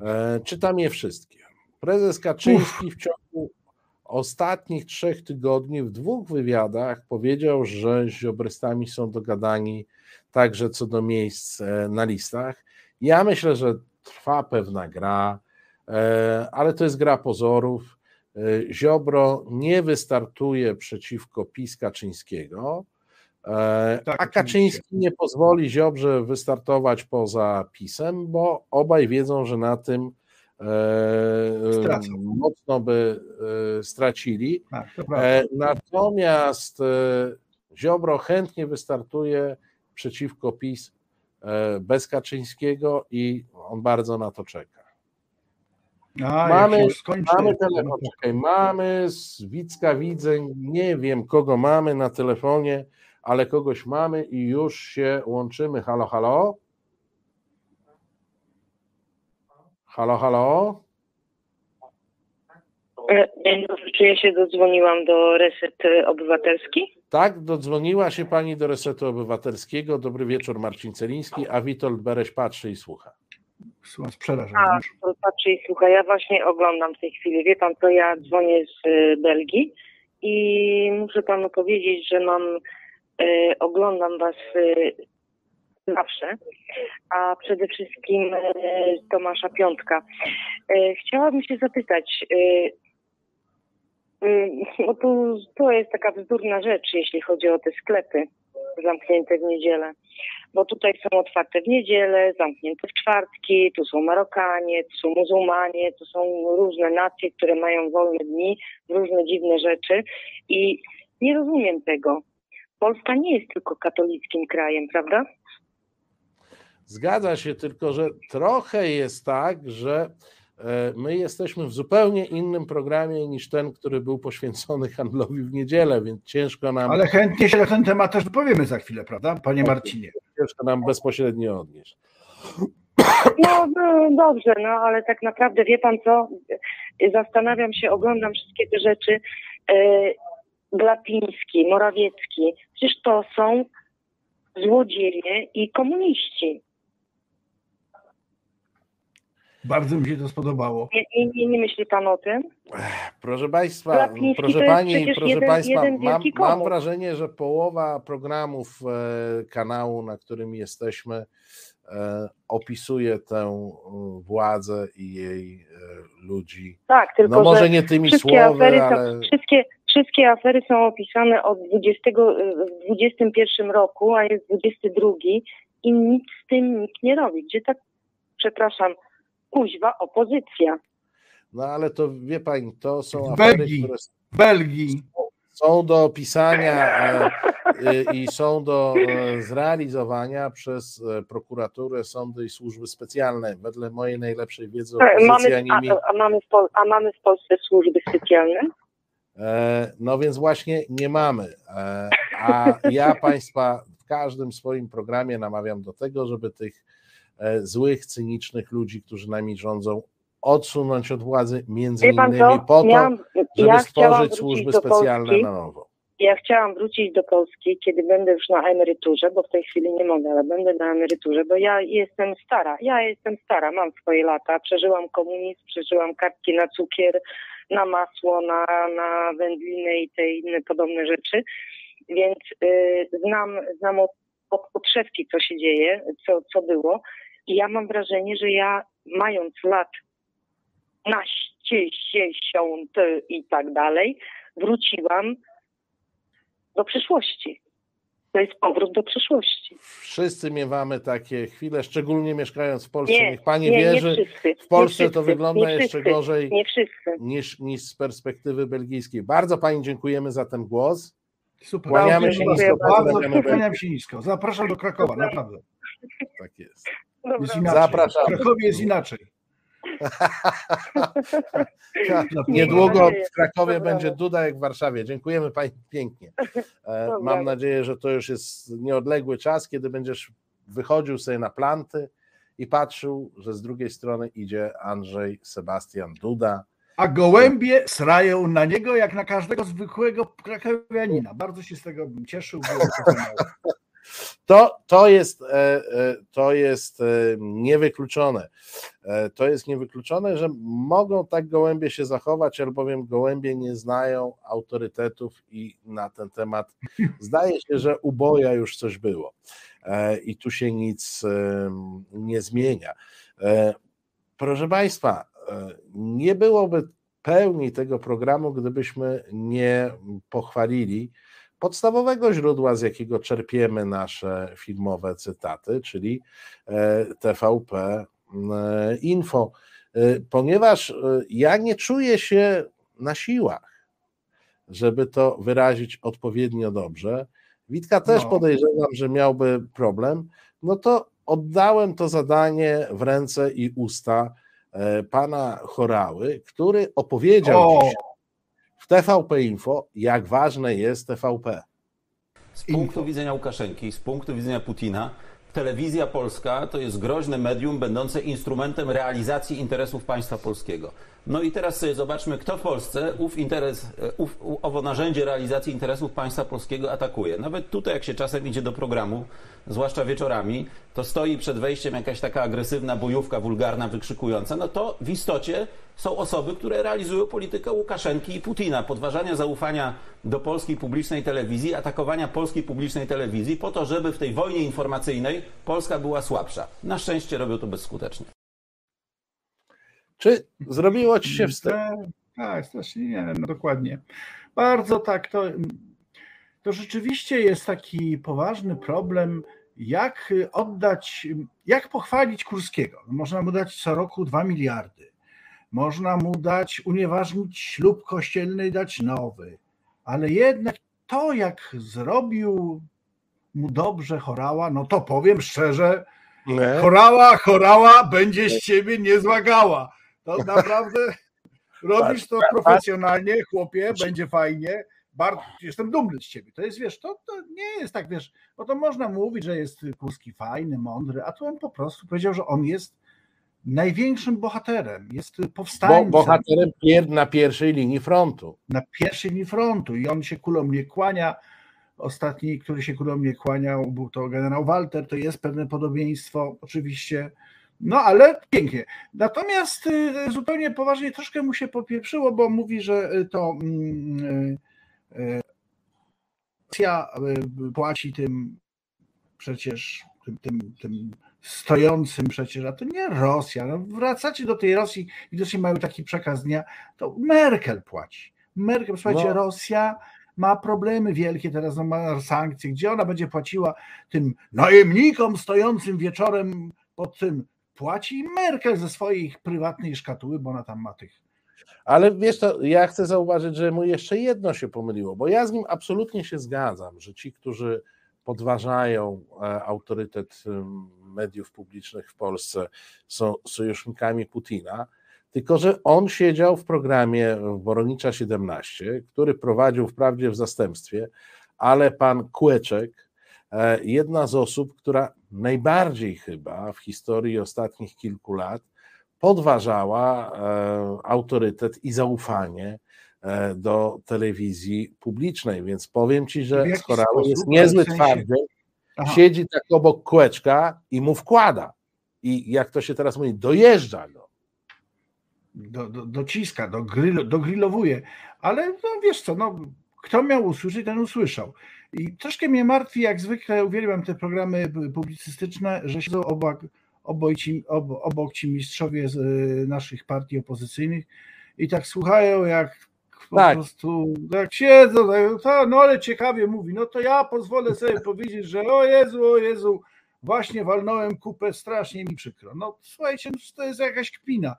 [SPEAKER 1] E, czytam je wszystkie. Prezes Kaczyński w ciągu ostatnich trzech tygodni w dwóch wywiadach powiedział, że ziobrystami są dogadani także co do miejsc e, na listach. Ja myślę, że trwa pewna gra, e, ale to jest gra pozorów. Ziobro nie wystartuje przeciwko PiS Kaczyńskiego, tak, a Kaczyński nie pozwoli Ziobrze wystartować poza PiSem, bo obaj wiedzą, że na tym Stracą. mocno by stracili. Tak, Natomiast Ziobro chętnie wystartuje przeciwko PiS bez Kaczyńskiego i on bardzo na to czeka. A, mamy, mamy telefon, czekaj, mamy z Wicka widzę, nie wiem kogo mamy na telefonie, ale kogoś mamy i już się łączymy. Halo, halo? Halo, halo?
[SPEAKER 8] E, czy ja się dodzwoniłam do Reset Obywatelski?
[SPEAKER 1] Tak, dodzwoniła się pani do Resetu Obywatelskiego. Dobry wieczór, Marcin Celiński, a Witold Bereś patrzy i słucha.
[SPEAKER 2] Słucham, przerażam.
[SPEAKER 8] A, patrzy i słucha. Ja właśnie oglądam w tej chwili. Wie pan, to ja dzwonię z e, Belgii i muszę panu powiedzieć, że mam E, oglądam Was e, zawsze, a przede wszystkim e, Tomasza Piątka. Chciałabym się zapytać, bo tu, to jest taka bzdurna rzecz, jeśli chodzi o te sklepy zamknięte w niedzielę, bo tutaj są otwarte w niedzielę, zamknięte w czwartki, tu są Marokanie, tu są muzułmanie, tu są różne nacje, które mają wolne dni, różne dziwne rzeczy i nie rozumiem tego. Polska nie jest tylko katolickim krajem, prawda?
[SPEAKER 1] Zgadza się, tylko że trochę jest tak, że e, my jesteśmy w zupełnie innym programie niż ten, który był poświęcony handlowi w niedzielę, więc ciężko nam.
[SPEAKER 2] Ale chętnie się na ten temat też powiemy za chwilę, prawda, panie Marcinie?
[SPEAKER 1] Ciężko nam bezpośrednio odnieść.
[SPEAKER 8] No, no dobrze, no ale tak naprawdę wie pan co? Zastanawiam się, oglądam wszystkie te rzeczy e, Glapiński, Morawiecki, przecież to są złodzieje i komuniści.
[SPEAKER 2] Bardzo mi się to spodobało.
[SPEAKER 8] Nie, nie, nie myśli pan o tym?
[SPEAKER 1] Proszę Państwa, proszę Pani, proszę jeden, Państwa, jeden mam, mam, wrażenie, że połowa programów e, kanału, na którym jesteśmy, e, opisuje tę e, władzę i jej ludzi.
[SPEAKER 8] Tak, tylko
[SPEAKER 1] no może nie tymi słowy,
[SPEAKER 8] ale... Wszystkie, Wszystkie afery są opisane od 20, w 21 roku, a jest 22 i nic z tym nikt nie robi. Gdzie tak, przepraszam, kuźwa opozycja?
[SPEAKER 1] No ale to wie pani, to są
[SPEAKER 2] W
[SPEAKER 1] afery,
[SPEAKER 2] Belgii.
[SPEAKER 1] które
[SPEAKER 2] W Belgii.
[SPEAKER 1] są do opisania e, i są do e, zrealizowania przez e, prokuraturę, sądy i służby specjalne. Wedle mojej najlepszej wiedzy
[SPEAKER 8] A
[SPEAKER 1] opozycja
[SPEAKER 8] mamy,
[SPEAKER 1] nimi.
[SPEAKER 8] a, a, mamy w Pol- a mamy w Polsce służby specjalne?
[SPEAKER 1] No więc właśnie nie mamy. A ja Państwa w każdym swoim programie namawiam do tego, żeby tych złych, cynicznych ludzi, którzy nami rządzą, odsunąć od władzy, między innymi
[SPEAKER 8] co?
[SPEAKER 1] po to,
[SPEAKER 8] Miałam,
[SPEAKER 1] żeby
[SPEAKER 8] ja
[SPEAKER 1] stworzyć służby specjalne
[SPEAKER 8] Polski.
[SPEAKER 1] na nowo.
[SPEAKER 8] Ja chciałam wrócić do Polski, kiedy będę już na emeryturze, bo w tej chwili nie mogę, ale będę na emeryturze, bo ja jestem stara. Ja jestem stara, mam swoje lata. Przeżyłam komunizm, przeżyłam kartki na cukier, na masło, na, na wędliny i te inne podobne rzeczy. Więc y, znam, znam od, od podszewki, co się dzieje, co, co było. I ja mam wrażenie, że ja mając lat naście, siesiąt i tak dalej, wróciłam do przyszłości. To jest powrót do przyszłości.
[SPEAKER 1] Wszyscy miewamy takie chwile, szczególnie mieszkając w Polsce.
[SPEAKER 8] Nie,
[SPEAKER 1] Niech Pani
[SPEAKER 8] nie, nie
[SPEAKER 1] wierzy,
[SPEAKER 8] wszyscy,
[SPEAKER 1] w Polsce
[SPEAKER 8] nie
[SPEAKER 1] to
[SPEAKER 8] wszyscy,
[SPEAKER 1] wygląda
[SPEAKER 8] nie
[SPEAKER 1] jeszcze
[SPEAKER 8] wszyscy,
[SPEAKER 1] gorzej
[SPEAKER 8] Nie wszyscy.
[SPEAKER 1] niż, niż z perspektywy belgijskiej. Bardzo Pani dziękujemy za ten głos.
[SPEAKER 2] Super.
[SPEAKER 1] Kłaniamy się
[SPEAKER 2] bardzo,
[SPEAKER 1] nisko,
[SPEAKER 2] bardzo kłaniam się nisko. Zapraszam do Krakowa, naprawdę.
[SPEAKER 1] Tak jest.
[SPEAKER 8] Dobra.
[SPEAKER 2] Jest inaczej.
[SPEAKER 1] Zapraszam.
[SPEAKER 2] W Krakowie jest inaczej.
[SPEAKER 1] Niedługo
[SPEAKER 8] nadzieję.
[SPEAKER 1] w Krakowie
[SPEAKER 8] Dobra.
[SPEAKER 1] będzie Duda jak w Warszawie. Dziękujemy Pani pięknie. E,
[SPEAKER 8] Dobra.
[SPEAKER 1] Mam nadzieję, że to już jest nieodległy czas, kiedy będziesz wychodził sobie na planty i patrzył, że z drugiej strony idzie Andrzej Sebastian Duda.
[SPEAKER 2] A gołębie srają na niego jak na każdego zwykłego krakowianina. Bardzo się z tego cieszył.
[SPEAKER 1] To, to, jest, e, e, to jest e, niewykluczone. To jest niewykluczone, że mogą tak gołębie się zachować, albowiem gołębie nie znają autorytetów i na ten temat zdaje się, że u boja już coś było. I tu się nic nie zmienia. Proszę Państwa, nie byłoby pełni tego programu, gdybyśmy nie pochwalili podstawowego źródła, z jakiego czerpiemy nasze filmowe cytaty, czyli e, TVP e, Info, E, ponieważ ja nie czuję się na siłach, żeby to wyrazić odpowiednio dobrze. Witka też
[SPEAKER 2] No.
[SPEAKER 1] podejrzewam, że miałby problem, no to oddałem to zadanie w ręce i usta pana Chorały, który opowiedział
[SPEAKER 2] O,
[SPEAKER 1] dzisiaj w TVP Info, jak ważne jest TVP.
[SPEAKER 9] Z punktu widzenia Łukaszenki, z punktu widzenia Putina, telewizja polska to jest groźne medium będące instrumentem realizacji interesów państwa polskiego. No i teraz sobie zobaczmy, kto w Polsce ów interes, e, ów, owo narzędzie realizacji interesów państwa polskiego atakuje. Nawet tutaj, jak się czasem idzie do programu, zwłaszcza wieczorami, to stoi przed wejściem jakaś taka agresywna bojówka wulgarna, wykrzykująca, no to w istocie są osoby, które realizują politykę Łukaszenki i Putina, podważania zaufania do polskiej publicznej telewizji, atakowania polskiej publicznej telewizji po to, żeby w tej wojnie informacyjnej Polska była słabsza. Na szczęście robią to bezskutecznie.
[SPEAKER 1] Czy zrobiło ci się wstyd?
[SPEAKER 2] Tak, strasznie, nie, no dokładnie. Bardzo tak, to, to rzeczywiście jest taki poważny problem, jak oddać, jak pochwalić Kurskiego. No, Można mu dać co roku 2 miliardy. Można mu dać, unieważnić ślub kościelny i dać nowy. Ale jednak to, jak zrobił mu dobrze Chorała, no to powiem szczerze,
[SPEAKER 1] Nie?
[SPEAKER 2] Chorała, chorała, będzie z ciebie niezła gała. To naprawdę robisz to profesjonalnie, chłopie, będzie fajnie. Bardzo jestem dumny z ciebie. To jest, wiesz, to, to nie jest tak, wiesz, bo to można mówić, że jest Kurski fajny, mądry, a tu on po prostu powiedział, że on jest największym bohaterem, jest
[SPEAKER 1] Bo,
[SPEAKER 2] powstańcem
[SPEAKER 1] bohaterem pier, na pierwszej linii frontu.
[SPEAKER 2] na pierwszej linii frontu i on się kulą nie kłania. Ostatni, który się kulą nie kłaniał, był to generał Walter, to jest pewne podobieństwo oczywiście, no ale pięknie. Natomiast y, zupełnie poważnie troszkę mu się popieprzyło, bo mówi, że y, to mm, y, Rosja płaci tym przecież tym, tym, tym stojącym przecież, a to nie Rosja. No, wracacie do tej Rosji, widocznie mają taki przekaz dnia, to Merkel płaci. Merkel, słuchajcie,
[SPEAKER 1] No.
[SPEAKER 2] Rosja ma problemy wielkie teraz, no ma sankcje, gdzie ona będzie płaciła tym najemnikom stojącym wieczorem pod tym. Płaci Merkel ze swojej prywatnej szkatuły, bo ona tam ma tych
[SPEAKER 1] Ale wiesz, to ja chcę zauważyć, że mu jeszcze jedno się pomyliło, bo ja z nim absolutnie się zgadzam, że ci, którzy podważają e, autorytet mediów publicznych w Polsce, są sojusznikami Putina, tylko że on siedział w programie Boronicza 17, który prowadził wprawdzie w zastępstwie, ale pan Kłeczek, jedna z osób, która najbardziej chyba w historii ostatnich kilku lat podważała e, autorytet i zaufanie e, do telewizji publicznej. Więc powiem ci, że Skorały jest niezły sensie... twardziel, siedzi tak obok kółeczka i mu wkłada. I jak to się teraz mówi, dojeżdża go.
[SPEAKER 2] Do, do, dociska, do grill, dogrillowuje. Ale no wiesz co, no, kto miał usłyszeć, ten usłyszał. I troszkę mnie martwi, jak zwykle uwielbiam te programy publicystyczne, że siedzą obok, obok, ci, obok ci mistrzowie z y, naszych partii opozycyjnych i tak słuchają, jak po tak. prostu jak siedzą, to, no ale ciekawie mówi, no to ja pozwolę sobie powiedzieć, że o Jezu, o Jezu, właśnie walnąłem kupę, strasznie mi przykro. No słuchajcie, no, to jest jakaś kpina.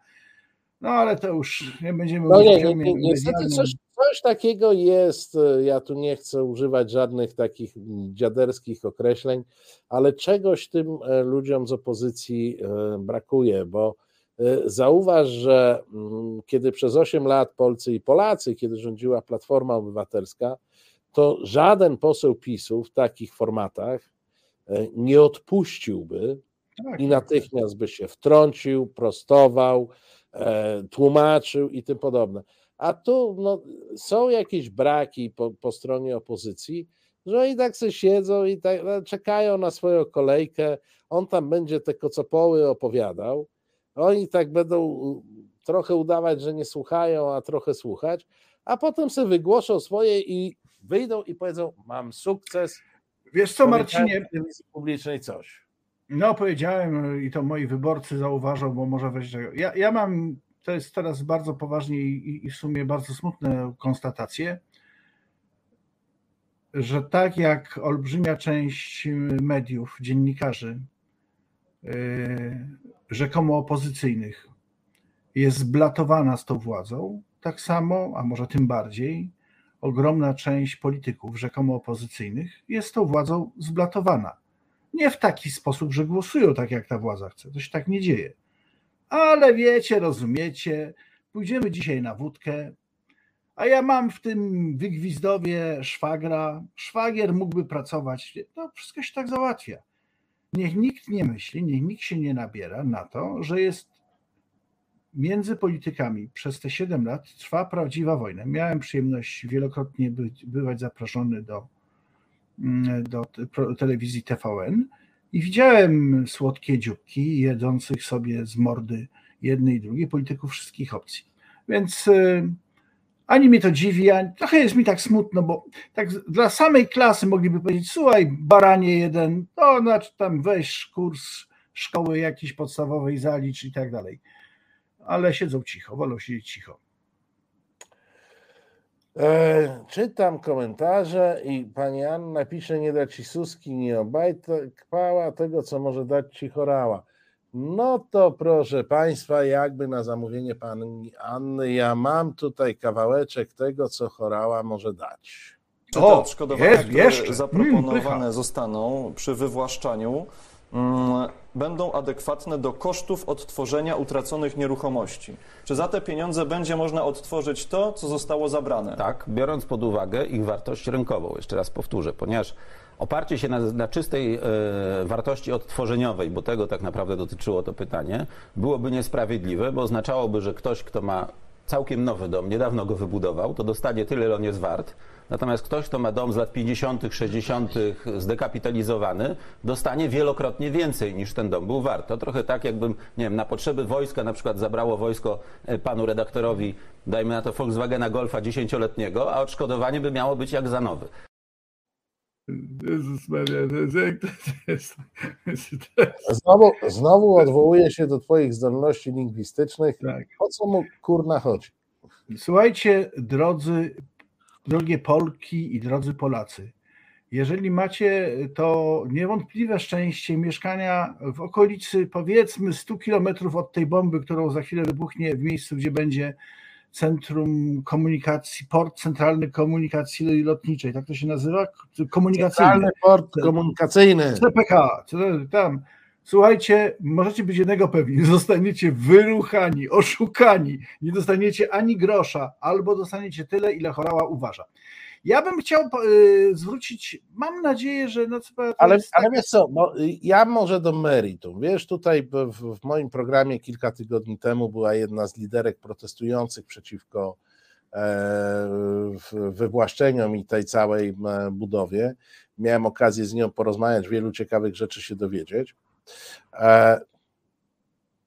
[SPEAKER 2] No ale to już nie będziemy
[SPEAKER 1] no, nie, nie, nie, niestety coś, coś takiego jest, ja tu nie chcę używać żadnych takich dziaderskich określeń, ale czegoś tym e, ludziom z opozycji e, brakuje, bo e, zauważ, że mm, kiedy przez 8 lat Polcy i Polacy, kiedy rządziła Platforma Obywatelska, to żaden poseł PiSu w takich formatach nie odpuściłby tak, i tak. natychmiast by się wtrącił, prostował, E, tłumaczył i tym podobne. A tu no, są jakieś braki po, po stronie opozycji, że oni tak sobie siedzą i tak, no, czekają na swoją kolejkę. On tam będzie te kocopoły opowiadał. Oni tak będą trochę udawać, że nie słuchają, a trochę słuchać, a potem sobie wygłoszą swoje i wyjdą i powiedzą: Mam sukces.
[SPEAKER 2] Wiesz co, Marcinie?
[SPEAKER 1] publicznej coś.
[SPEAKER 2] No, powiedziałem i to moi wyborcy zauważą, bo może wejść. Ja, ja mam, to jest teraz bardzo poważnie i, i w sumie bardzo smutne konstatacje, że tak jak olbrzymia część mediów, dziennikarzy, yy, rzekomo opozycyjnych, jest zblatowana z tą władzą, tak samo, a może tym bardziej, ogromna część polityków rzekomo opozycyjnych jest tą władzą zblatowana nie w taki sposób, że głosują tak, jak ta władza chce. To się tak nie dzieje. Ale wiecie, rozumiecie, pójdziemy dzisiaj na wódkę, a ja mam w tym wygwizdowie szwagra. Szwagier mógłby pracować. To wszystko się tak załatwia. Niech nikt nie myśli, niech nikt się nie nabiera na to, że jest między politykami przez te 7 lat trwa prawdziwa wojna. Miałem przyjemność wielokrotnie być, bywać zaproszony do do telewizji TVN i widziałem słodkie dzióbki jedzących sobie z mordy jednej i drugiej polityków wszystkich opcji. Więc y, ani mnie to dziwi, ani trochę jest mi tak smutno, bo tak dla samej klasy mogliby powiedzieć, słuchaj, baranie jeden, to znaczy tam weź kurs szkoły jakiejś podstawowej, zalicz i tak dalej. Ale siedzą cicho, wolą siedzieć cicho.
[SPEAKER 1] E, czytam komentarze i pani Anna pisze, nie da ci suski, nie obajkpała tego, co może dać ci chorała. No to proszę Państwa, jakby na zamówienie pani Anny, ja mam tutaj kawałeczek tego, co chorała może dać.
[SPEAKER 5] Czy te odszkodowania, jest, które jeszcze. zaproponowane mm, zostaną przy wywłaszczaniu, będą adekwatne do kosztów odtworzenia utraconych nieruchomości. Czy za te pieniądze będzie można odtworzyć to, co zostało zabrane?
[SPEAKER 9] Tak, biorąc pod uwagę ich wartość rynkową. Jeszcze raz powtórzę, ponieważ oparcie się na, na czystej e, wartości odtworzeniowej, bo tego tak naprawdę dotyczyło to pytanie, byłoby niesprawiedliwe, bo oznaczałoby, że ktoś, kto ma całkiem nowy dom, niedawno go wybudował, to dostanie tyle, ile on jest wart, Natomiast ktoś, kto ma dom z lat 50., 60., zdekapitalizowany, dostanie wielokrotnie więcej niż ten dom był wart. To trochę tak, jakbym, nie wiem, na potrzeby wojska na przykład zabrało wojsko e, panu redaktorowi, dajmy na to Volkswagena Golfa dziesięcioletniego, a odszkodowanie by miało być jak za nowy. Jezus Maria,
[SPEAKER 1] to jest, znowu, znowu odwołuję się do Twoich zdolności lingwistycznych. Tak. O co mu kurna chodzi?
[SPEAKER 2] Słuchajcie, drodzy drogie Polki i drodzy Polacy, jeżeli macie to niewątpliwe szczęście mieszkania w okolicy powiedzmy 100 kilometrów od tej bomby, którą za chwilę wybuchnie w miejscu, gdzie będzie Centrum Komunikacji, Port Centralny Komunikacji Lotniczej, tak to się nazywa? Komunikacyjny. Centralny
[SPEAKER 1] Port Komunikacyjny.
[SPEAKER 2] CPK, tam. Słuchajcie, możecie być jednego pewni, zostaniecie wyruchani, oszukani, nie dostaniecie ani grosza, albo dostaniecie tyle, ile chorała uważa. Ja bym chciał y, zwrócić, mam nadzieję, że no,
[SPEAKER 1] ale, tak... ale wiesz co, bo ja może do meritum. Wiesz, tutaj w, w, moim programie kilka tygodni temu była jedna z liderek protestujących przeciwko e, wywłaszczeniom i tej całej e, budowie. Miałem okazję z nią porozmawiać, wielu ciekawych rzeczy się dowiedzieć. E,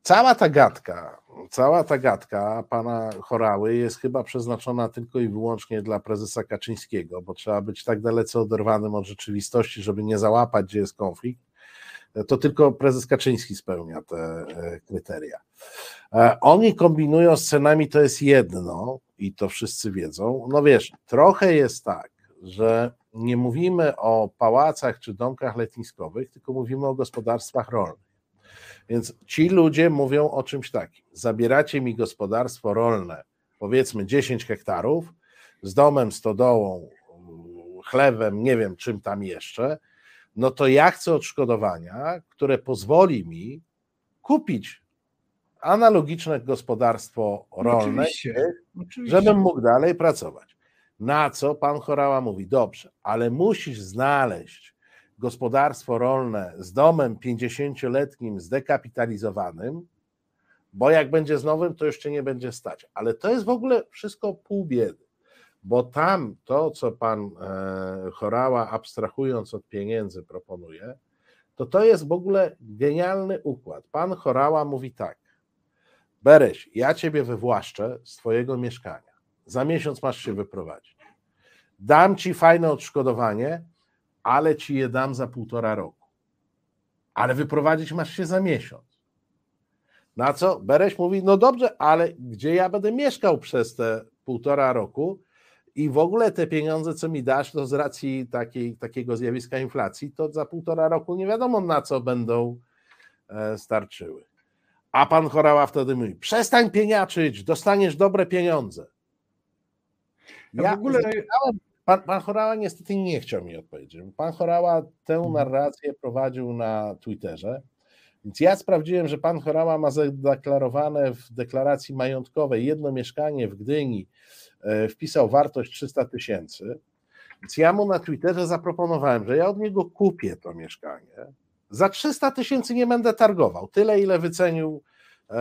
[SPEAKER 1] cała ta gadka, cała ta gadka pana Chorały jest chyba przeznaczona tylko i wyłącznie dla prezesa Kaczyńskiego, bo trzeba być tak dalece oderwanym od rzeczywistości, żeby nie załapać, gdzie jest konflikt. To tylko prezes Kaczyński spełnia te e, kryteria. E, oni kombinują scenami, to jest jedno, i to wszyscy wiedzą. No wiesz, trochę jest tak, że nie mówimy o pałacach czy domkach letniskowych, tylko mówimy o gospodarstwach rolnych. Więc ci ludzie mówią o czymś takim: zabieracie mi gospodarstwo rolne, powiedzmy 10 hektarów, z domem, stodołą, chlewem, nie wiem czym tam jeszcze, no to ja chcę odszkodowania, które pozwoli mi kupić analogiczne gospodarstwo rolne, oczywiście, oczywiście. żebym mógł dalej pracować. Na co pan Chorała mówi: Dobrze, ale musisz znaleźć gospodarstwo rolne z domem 50-letnim zdekapitalizowanym, bo jak będzie z nowym, to jeszcze nie będzie stać. Ale to jest w ogóle wszystko pół biedy, bo tam to, co pan e, Chorała, abstrahując od pieniędzy, proponuje, to to jest w ogóle genialny układ. Pan Chorała mówi tak: Bereś, ja ciebie wywłaszczę z twojego mieszkania. Za miesiąc masz się wyprowadzić. Dam ci fajne odszkodowanie, ale ci je dam za półtora roku. Ale wyprowadzić masz się za miesiąc. Na co Bereś mówi: No dobrze, ale gdzie ja będę mieszkał przez te półtora roku? I w ogóle te pieniądze, co mi dasz, to z racji takiej, takiego zjawiska inflacji, to za półtora roku nie wiadomo na co będą e, starczyły. A pan Chorała wtedy mówi: przestań pieniaczyć, dostaniesz dobre pieniądze. Ja w ogóle Pan, pan Chorała niestety nie chciał mi odpowiedzieć. Pan Chorała tę mhm. narrację prowadził na Twitterze, więc ja sprawdziłem, że pan Chorała ma zadeklarowane w deklaracji majątkowej jedno mieszkanie w Gdyni, e, wpisał wartość 300 tysięcy, więc ja mu na Twitterze zaproponowałem, że ja od niego kupię to mieszkanie. Za 300 tysięcy nie będę targował. Tyle, ile wycenił e,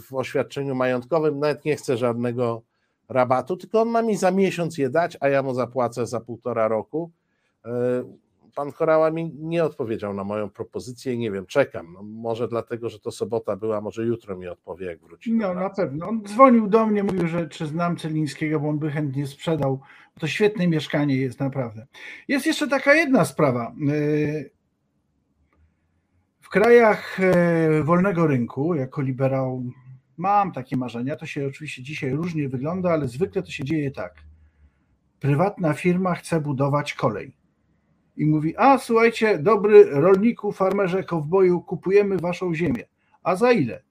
[SPEAKER 1] w oświadczeniu majątkowym. Nawet nie chcę żadnego rabatu, tylko on ma mi za miesiąc je dać, a ja mu zapłacę za półtora roku. E, pan Chorała mi nie odpowiedział na moją propozycję, nie wiem, czekam. No, może dlatego, że to sobota była, może jutro mi odpowie, jak wróci.
[SPEAKER 2] No, na pewno. On dzwonił do mnie, mówił, że czy znam Celińskiego, bo on by chętnie sprzedał. To świetne mieszkanie jest, naprawdę. Jest jeszcze taka jedna sprawa. E, w krajach e, wolnego rynku, jako liberał Mam takie marzenia. To się oczywiście dzisiaj różnie wygląda, ale zwykle to się dzieje tak. Prywatna firma chce budować kolej. I mówi: A słuchajcie, dobry rolniku, farmerze, kowboju, kupujemy waszą ziemię. A za ile?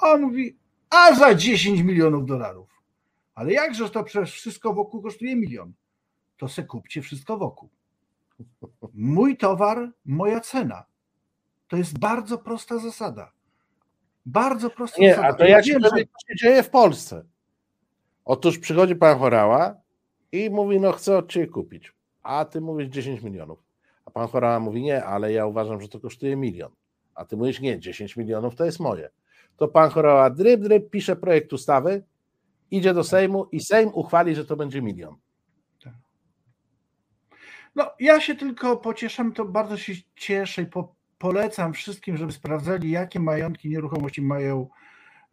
[SPEAKER 2] A on mówi: A za 10 milionów dolarów. Ale jakże to przecież wszystko wokół kosztuje milion? To se kupcie wszystko wokół. Mój towar, moja cena. To jest bardzo prosta zasada. Bardzo prosto.
[SPEAKER 1] Nie, a to ja powiem, co się dzieje w Polsce. Otóż przychodzi pan Chorała i mówi, no chcę od ciebie kupić, a ty mówisz 10 milionów. A pan Chorała mówi, nie, ale ja uważam, że to kosztuje milion. A ty mówisz, nie, 10 milionów to jest moje. To pan Chorała dryb, dryb, pisze projekt ustawy, idzie do Sejmu i Sejm uchwali, że to będzie milion. Tak.
[SPEAKER 2] No, ja się tylko pocieszam, to bardzo się cieszę i po, polecam wszystkim, żeby sprawdzali, jakie majątki nieruchomości mają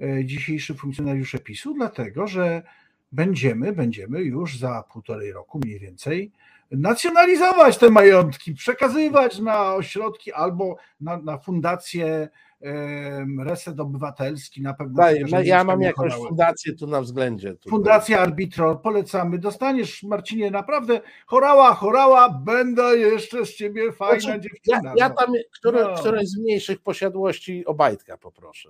[SPEAKER 2] e, dzisiejszy funkcjonariusze PiSu, dlatego że będziemy, będziemy już za półtorej roku mniej więcej nacjonalizować te majątki, przekazywać na ośrodki albo na, na fundacje Reset Obywatelski na pewno.
[SPEAKER 1] Daj, no ja mam jakąś fundację tu na względzie. Tutaj.
[SPEAKER 2] Fundacja Arbitror, polecamy. Dostaniesz, Marcinie, naprawdę chorała, chorała, będę jeszcze z ciebie fajna znaczy, dziewczyna.
[SPEAKER 1] Ja, ja no. tam które, no. któreś z mniejszych posiadłości Obajtka poproszę.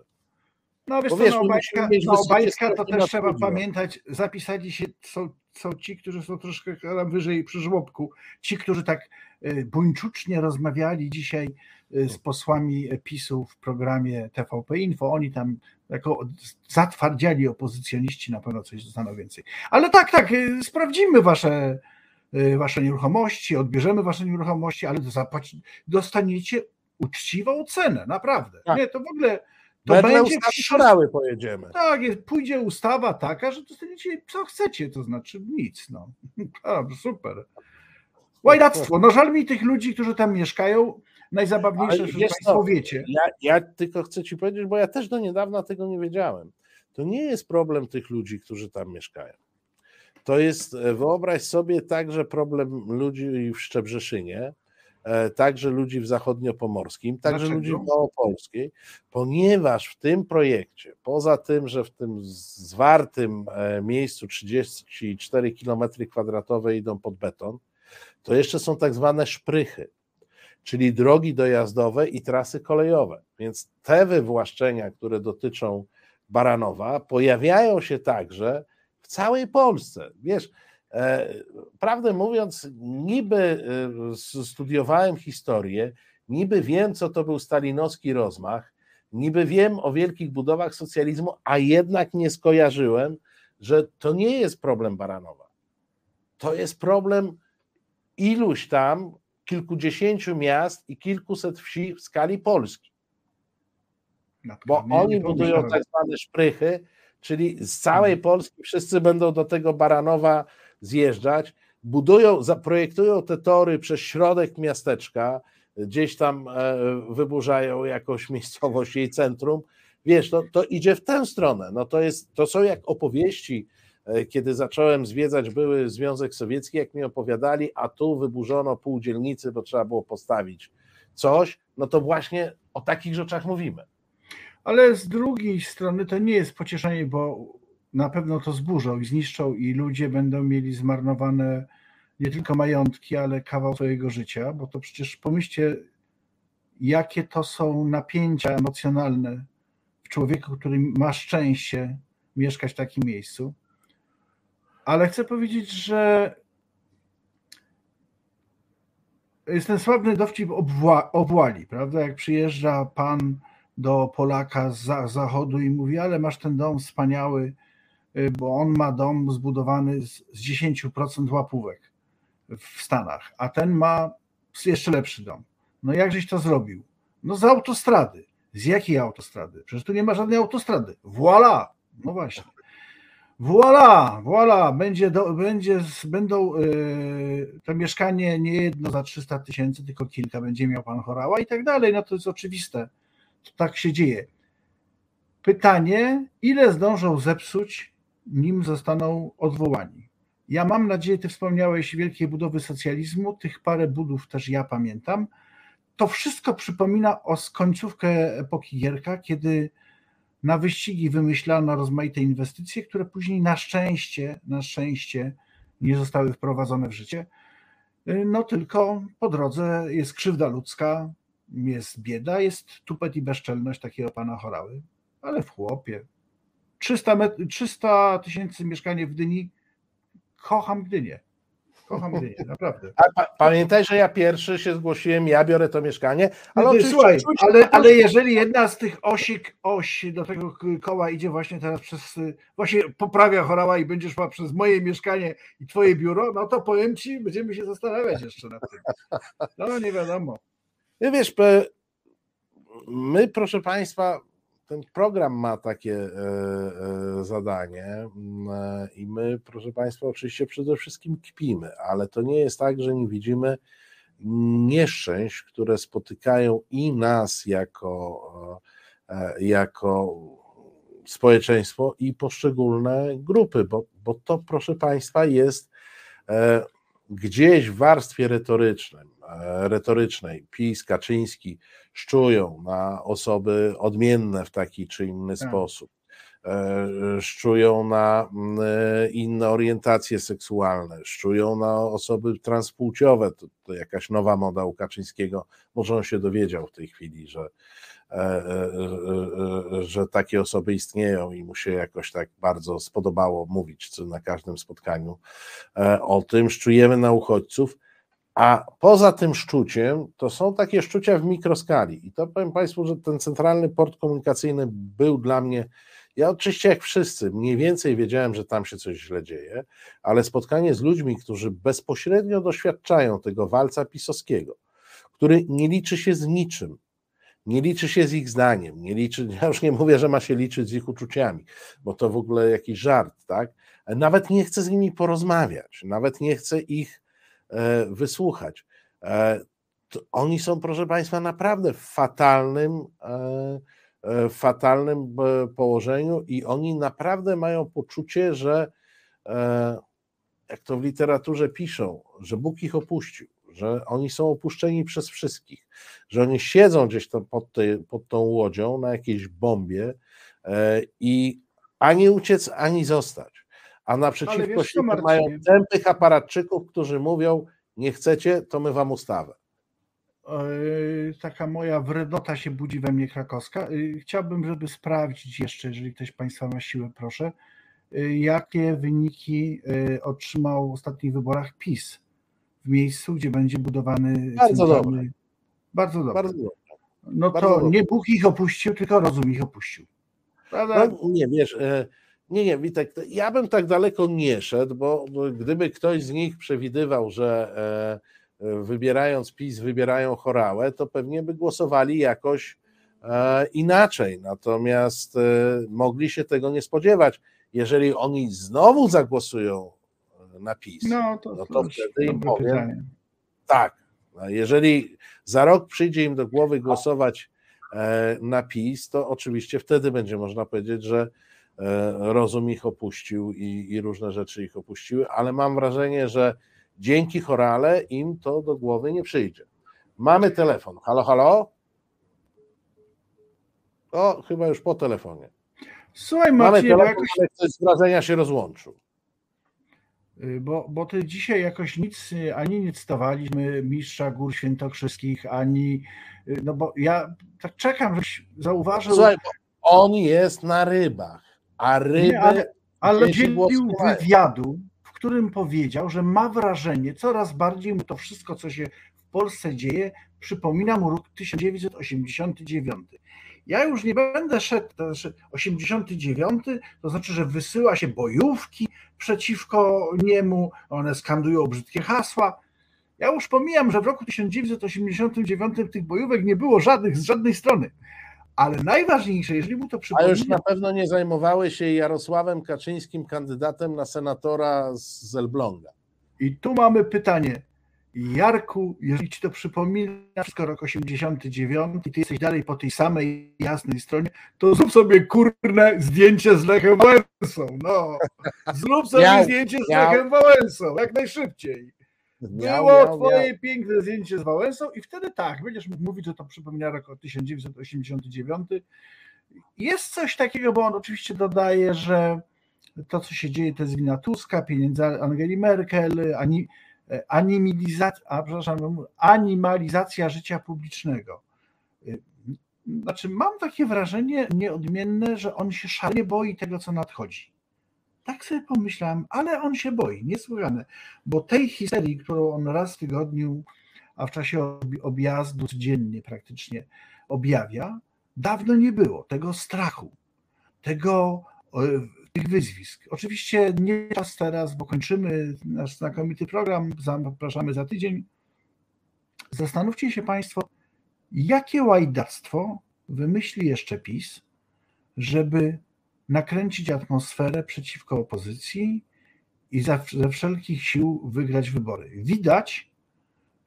[SPEAKER 2] No wiesz, co, wiesz no, Obajska, no, Obajska to też trzeba pamiętać, zapisali się są, są ci, którzy są troszkę wyżej przy żłobku, ci, którzy tak e, buńczucznie rozmawiali dzisiaj z posłami PiSu w programie TVP Info, oni tam jako zatwardziali opozycjoniści na pewno coś zostaną więcej. Ale tak, tak, e, sprawdzimy wasze, wasze nieruchomości, odbierzemy wasze nieruchomości, ale dostaniecie uczciwą cenę, naprawdę. Tak. Nie, to w ogóle to
[SPEAKER 1] Wedle będzie ustawy pojedziemy.
[SPEAKER 2] Tak, jest, pójdzie ustawa taka, że dostaniecie co chcecie, to znaczy nic. No. super. Łajactwo. No żal mi tych ludzi, którzy tam mieszkają. Najzabawniejsze, że Państwo wiecie.
[SPEAKER 1] Ja, ja tylko chcę Ci powiedzieć, bo ja też do niedawna tego nie wiedziałem. To nie jest problem tych ludzi, którzy tam mieszkają. To jest, e, wyobraź sobie także problem ludzi w Szczebrzeszynie, E, także ludzi w zachodniopomorskim, także Dlaczego? ludzi w Małopolskiej, ponieważ w tym projekcie, poza tym, że w tym zwartym e, miejscu 34 km kwadratowe idą pod beton, to jeszcze są tak zwane szprychy, czyli drogi dojazdowe i trasy kolejowe. Więc te wywłaszczenia, które dotyczą Baranowa, pojawiają się także w całej Polsce. Wiesz, E, prawdę mówiąc, niby e, studiowałem historię, niby wiem, co to był stalinowski rozmach, niby wiem o wielkich budowach socjalizmu, a jednak nie skojarzyłem, że to nie jest problem Baranowa. To jest problem iluś tam, kilkudziesięciu miast i kilkuset wsi w skali Polski. Bo oni budują tak zwane szprychy, czyli z całej mhm. Polski wszyscy będą do tego Baranowa zjeżdżać, budują, zaprojektują te tory przez środek miasteczka, gdzieś tam e, wyburzają jakąś miejscowość, jej centrum. Wiesz, to, to idzie w tę stronę. No to, jest, to są jak opowieści, kiedy zacząłem zwiedzać były Związek Sowiecki, jak mi opowiadali, a tu wyburzono pół dzielnicy, bo trzeba było postawić coś, no to właśnie o takich rzeczach mówimy.
[SPEAKER 2] Ale z drugiej strony to nie jest pocieszenie, bo na pewno to zburzą i zniszczą i ludzie będą mieli zmarnowane nie tylko majątki, ale kawał swojego życia, bo to przecież pomyślcie, jakie to są napięcia emocjonalne w człowieku, który ma szczęście mieszkać w takim miejscu. Ale chcę powiedzieć, że jest ten sławny dowcip obła, obłali, prawda? Jak przyjeżdża pan do Polaka z zachodu i mówi, ale masz ten dom wspaniały, Y, bo on ma dom zbudowany z, 10% łapówek w Stanach, a ten ma jeszcze lepszy dom. No jakżeś to zrobił? No z autostrady. Z jakiej autostrady? Przecież tu nie ma żadnej autostrady. Voila! No właśnie. Voila, voila, będzie, do, będzie będą yy, to mieszkanie nie jedno za 300 tysięcy, tylko kilka będzie miał pan Chorała i tak dalej. No to jest oczywiste. To tak się dzieje. Pytanie, ile zdążą zepsuć nim zostaną odwołani. Ja mam nadzieję, ty wspomniałeś wielkiej budowy socjalizmu, tych parę budów też ja pamiętam. To wszystko przypomina o końcówkę epoki Gierka, kiedy na wyścigi wymyślano rozmaite inwestycje, które później na szczęście, na szczęście nie zostały wprowadzone w życie. No tylko po drodze jest krzywda ludzka, jest bieda, jest tupet i bezczelność takiego pana Chorały, ale w chłopie, 300, 300 tysięcy mieszkanie w Gdyni. Kocham Gdynię. Kocham Gdynię, naprawdę.
[SPEAKER 1] Pa, pamiętaj, że ja pierwszy się zgłosiłem, ja biorę to mieszkanie. Ale,
[SPEAKER 2] no, słuchaj, ale, ale jeżeli jedna z tych osik, oś do tego koła idzie właśnie teraz przez, właśnie poprawia chorała i będzie szła przez moje mieszkanie i twoje biuro, no to powiem ci, będziemy się zastanawiać jeszcze nad tym. No nie wiadomo.
[SPEAKER 1] Wiesz, my proszę Państwa, ten program ma takie e, e, zadanie mm, e, i my, proszę Państwa, oczywiście przede wszystkim kpimy, ale to nie jest tak, że nie widzimy nieszczęść, które spotykają i nas jako, jako społeczeństwo i poszczególne grupy, bo, bo to, proszę Państwa, jest gdzieś w warstwie retorycznej, retorycznej PiS, Kaczyński szczują na osoby odmienne w taki czy inny tak. sposób. szczują na mm, inne orientacje seksualne, szczują na osoby transpłciowe. To, to jakaś nowa moda u Kaczyńskiego. Może on się dowiedział w tej chwili, że, że takie osoby istnieją i mu się jakoś tak bardzo spodobało mówić co na każdym spotkaniu o tym. Szczujemy na uchodźców. A poza tym szczuciem, to są takie szczucia w mikroskali. I to powiem Państwu, że ten centralny port komunikacyjny był dla mnie. Ja oczywiście, jak wszyscy, mniej więcej wiedziałem, że tam się coś źle dzieje, ale spotkanie z ludźmi, którzy bezpośrednio doświadczają tego walca pisowskiego, który nie liczy się z niczym, nie liczy się z ich zdaniem, nie liczy, ja już nie mówię, że ma się liczyć z ich uczuciami, bo to w ogóle jakiś żart, tak? Nawet nie chce z nimi porozmawiać, nawet nie chce ich E, wysłuchać. E, oni są, proszę Państwa, naprawdę w fatalnym, e, w fatalnym położeniu i oni naprawdę mają poczucie, że jak to w literaturze piszą, że Bóg ich opuścił, że oni są opuszczeni przez wszystkich, że oni siedzą gdzieś tam pod, tej, pod tą łodzią na jakiejś bombie i ani uciec, ani zostać a naprzeciwko siebie mają tępych aparatczyków, którzy mówią, nie chcecie, to my wam ustawę.
[SPEAKER 2] Taka moja wredota się budzi we mnie krakowska. E, chciałbym, żeby sprawdzić jeszcze, jeżeli ktoś Państwa ma siłę, proszę, e, jakie wyniki e, otrzymał w ostatnich wyborach PiS w miejscu, gdzie będzie budowany
[SPEAKER 1] Bardzo dobre.
[SPEAKER 2] Bardzo dobrze. Bardzo dobrze. No Bardzo to nie Bóg ich opuścił, tylko rozum ich opuścił.
[SPEAKER 1] Prawda? No, nie, wiesz, nie, nie, Witek, ja bym tak daleko nie szedł, bo gdyby ktoś z nich przewidywał, że e, e, wybierając PiS wybierają chorałę, to pewnie by głosowali jakoś e, inaczej. Natomiast mogli się tego nie spodziewać. Jeżeli oni znowu zagłosują na PiS, no to, no to wtedy im powiem, pytanie. tak, jeżeli za rok przyjdzie im do głowy głosować na PiS, to oczywiście wtedy będzie można powiedzieć, że E, rozum ich opuścił i, i różne rzeczy ich opuściły, ale mam wrażenie, że dzięki chorale im to do głowy nie przyjdzie. Mamy telefon. Halo, halo? O, chyba już po telefonie.
[SPEAKER 2] Słuchaj, Marcin, Mamy telefon, jakoś...
[SPEAKER 1] ale ktoś z wrażenia się rozłączył.
[SPEAKER 2] Y, bo, bo ty dzisiaj jakoś nic, ani nie cytowaliśmy mistrza gór świętokrzyskich, ani, y, no bo ja tak czekam, żebyś zauważył...
[SPEAKER 1] Słuchaj, on jest na rybach a ryby. Nie, ale
[SPEAKER 2] ale udzielił wywiadu, w którym powiedział, że ma wrażenie, coraz bardziej mu to wszystko, co się w Polsce dzieje, przypomina mu rok 1989. Ja już nie będę szedł, to znaczy 89, to znaczy, że wysyła się bojówki przeciwko niemu, one skandują brzydkie hasła. Ja już pomijam, że w roku 1989 tych bojówek nie było żadnych z żadnej strony. Ale najważniejsze, jeżeli mu to przypomina...
[SPEAKER 1] A już na pewno nie zajmowały się Jarosławem Kaczyńskim, kandydatem na senatora z Elbląga.
[SPEAKER 2] I tu mamy pytanie. Jarku, jeżeli ci to przypomina wszystko rok 89 i ty jesteś dalej po tej samej jasnej stronie, to zrób sobie kurne zdjęcie z Lechem Wałęsą. No, zrób sobie miał, zdjęcie z miał. Lechem Wałęsą, jak najszybciej. Miał, Było twoje piękne zdjęcie z Wałęsą i wtedy tak, będziesz mógł mówić, że to przypomina rok 1989. Jest coś takiego, bo on oczywiście dodaje, że to, co się dzieje, to jest wina Tuska, pieniędzy Angeli Merkel, ani, animalizacja, a, przepraszam, animalizacja życia publicznego. Znaczy, mam takie wrażenie nieodmienne, że on się szalenie boi tego, co nadchodzi. Tak sobie pomyślałem, ale on się boi, niesłychane, bo tej histerii, którą on raz w tygodniu, a w czasie objazdu codziennie praktycznie objawia, dawno nie było. Tego strachu, tego, tych wyzwisk. Oczywiście nie czas teraz, bo kończymy nasz znakomity program, zapraszamy za tydzień. Zastanówcie się Państwo, jakie łajdactwo wymyśli jeszcze PiS, żeby nakręcić atmosferę przeciwko opozycji i ze wszelkich sił wygrać wybory. Widać,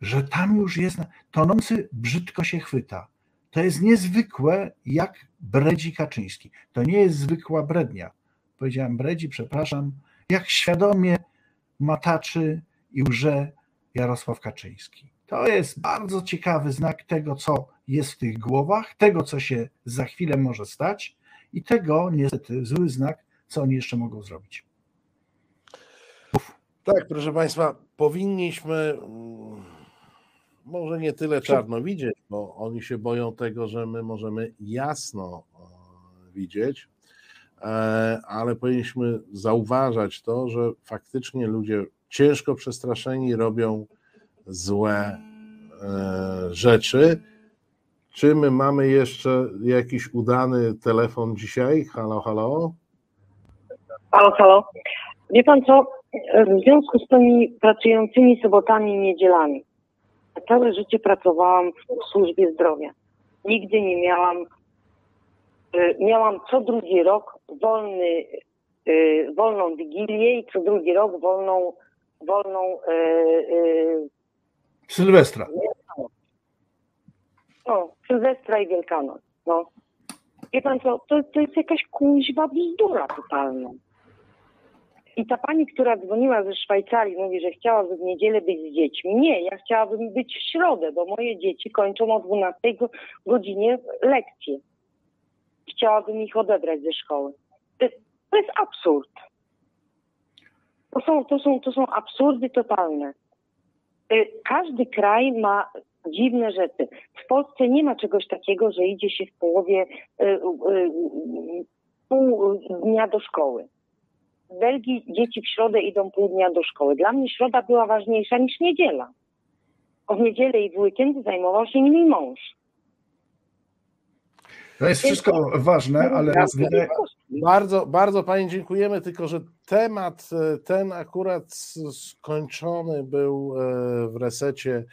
[SPEAKER 2] że tam już jest tonący brzydko się chwyta. To jest niezwykłe, jak bredzi Kaczyński. To nie jest zwykła brednia. Powiedziałem bredzi, przepraszam. Jak świadomie mataczy i łże Jarosław Kaczyński. To jest bardzo ciekawy znak tego, co jest w tych głowach, tego, co się za chwilę może stać I tego niestety zły znak, co oni jeszcze mogą zrobić.
[SPEAKER 1] Tak, proszę Państwa, powinniśmy mm, może nie tyle czarno widzieć, bo oni się boją tego, że my możemy jasno e, widzieć, ale powinniśmy zauważać to, że faktycznie ludzie ciężko przestraszeni robią złe e, rzeczy. Czy my mamy jeszcze jakiś udany telefon dzisiaj? Halo, halo?
[SPEAKER 8] Halo, halo. Wie pan co? W związku z tymi pracującymi sobotami i niedzielami, całe życie pracowałam w służbie zdrowia. Nigdy nie miałam, y, miałam co drugi rok wolny, y, wolną wigilię i co drugi rok wolną, wolną y,
[SPEAKER 2] Sylwestra.
[SPEAKER 8] No, Sylwestra i Wielkanoc. No. Wie pan co, to, to jest jakaś kuźwa bzdura totalna. I ta pani, która dzwoniła ze Szwajcarii, mówi, że chciałaby w niedzielę być z dziećmi. Nie, ja chciałabym być w środę, bo moje dzieci kończą o 12 godzinie lekcje. Chciałabym ich odebrać ze szkoły. To, to jest absurd. To są, to, są, to są absurdy totalne. Y, każdy kraj ma dziwne rzeczy. W Polsce nie ma czegoś takiego, że idzie się w połowie y, y, pół dnia do szkoły. W Belgii dzieci w środę idą pół dnia do szkoły. Dla mnie środa była ważniejsza niż niedziela. O w niedzielę i w weekend zajmował się nimi mąż.
[SPEAKER 2] To jest wszystko ważne, ale
[SPEAKER 1] bardzo, bardzo Pani dziękujemy, tylko że temat e, ten akurat skończony był e, w resecie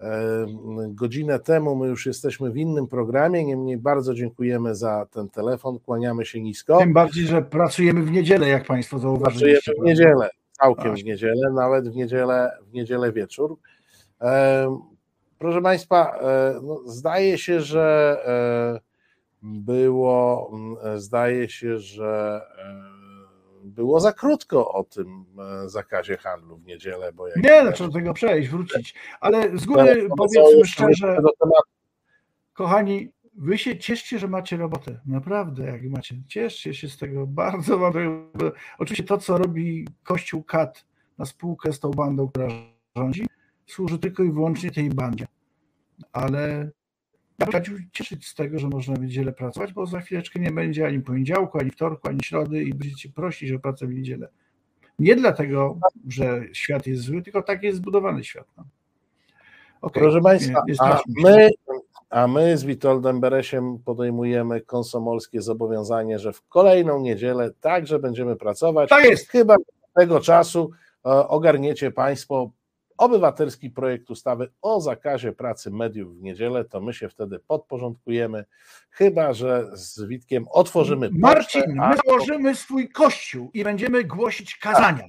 [SPEAKER 1] e, godzinę temu. My już jesteśmy w innym programie. Niemniej bardzo dziękujemy za ten telefon. Kłaniamy się nisko.
[SPEAKER 2] Tym bardziej, że pracujemy w niedzielę, jak Państwo zauważyliście.
[SPEAKER 1] Pracujemy w niedzielę, całkiem w niedzielę, nawet w niedzielę, w niedzielę wieczór. Proszę Państwa, no, zdaje się, że było, mm, zdaje się, że e, było za krótko o tym e, zakazie handlu w niedzielę. Bo
[SPEAKER 2] jak nie, trzeba do tego przejść, wrócić. Ale z góry powiedzmy szczerze, kochani, wy się cieszcie, że macie robotę. Naprawdę, jak macie. Cieszcie się z tego. Bardzo wam. Oczywiście to, co robi Kościół Kat na spółkę z tą bandą, która rządzi, służy tylko i wyłącznie tej bandzie. Ale ja bym cieszyć z tego, że można w niedzielę pracować, bo za chwileczkę nie będzie ani poniedziałku, ani wtorku, ani środy i będziecie prosić o pracę w niedzielę. Nie dlatego, że świat jest zły, tylko tak jest zbudowany świat. No.
[SPEAKER 1] Okay. Proszę Państwa, nie, nie a, my, a my z Witoldem Beresiem podejmujemy konsomolskie zobowiązanie, że w kolejną niedzielę także będziemy pracować.
[SPEAKER 2] Tak jest.
[SPEAKER 1] Chyba tego czasu e, ogarniecie Państwo obywatelski projekt ustawy o zakazie pracy mediów w niedzielę, to my się wtedy podporządkujemy, chyba że z Witkiem otworzymy.
[SPEAKER 2] Marcin, pocztę, my założymy swój kościół i będziemy głosić kazania.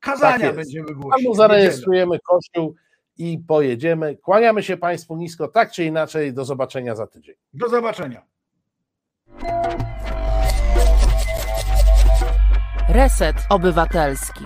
[SPEAKER 2] Kazania tak będziemy głosić.
[SPEAKER 1] Albo zarejestrujemy kościół i pojedziemy. Kłaniamy się Państwu nisko, tak czy inaczej. Do zobaczenia za tydzień.
[SPEAKER 2] Do zobaczenia.
[SPEAKER 10] Reset Obywatelski.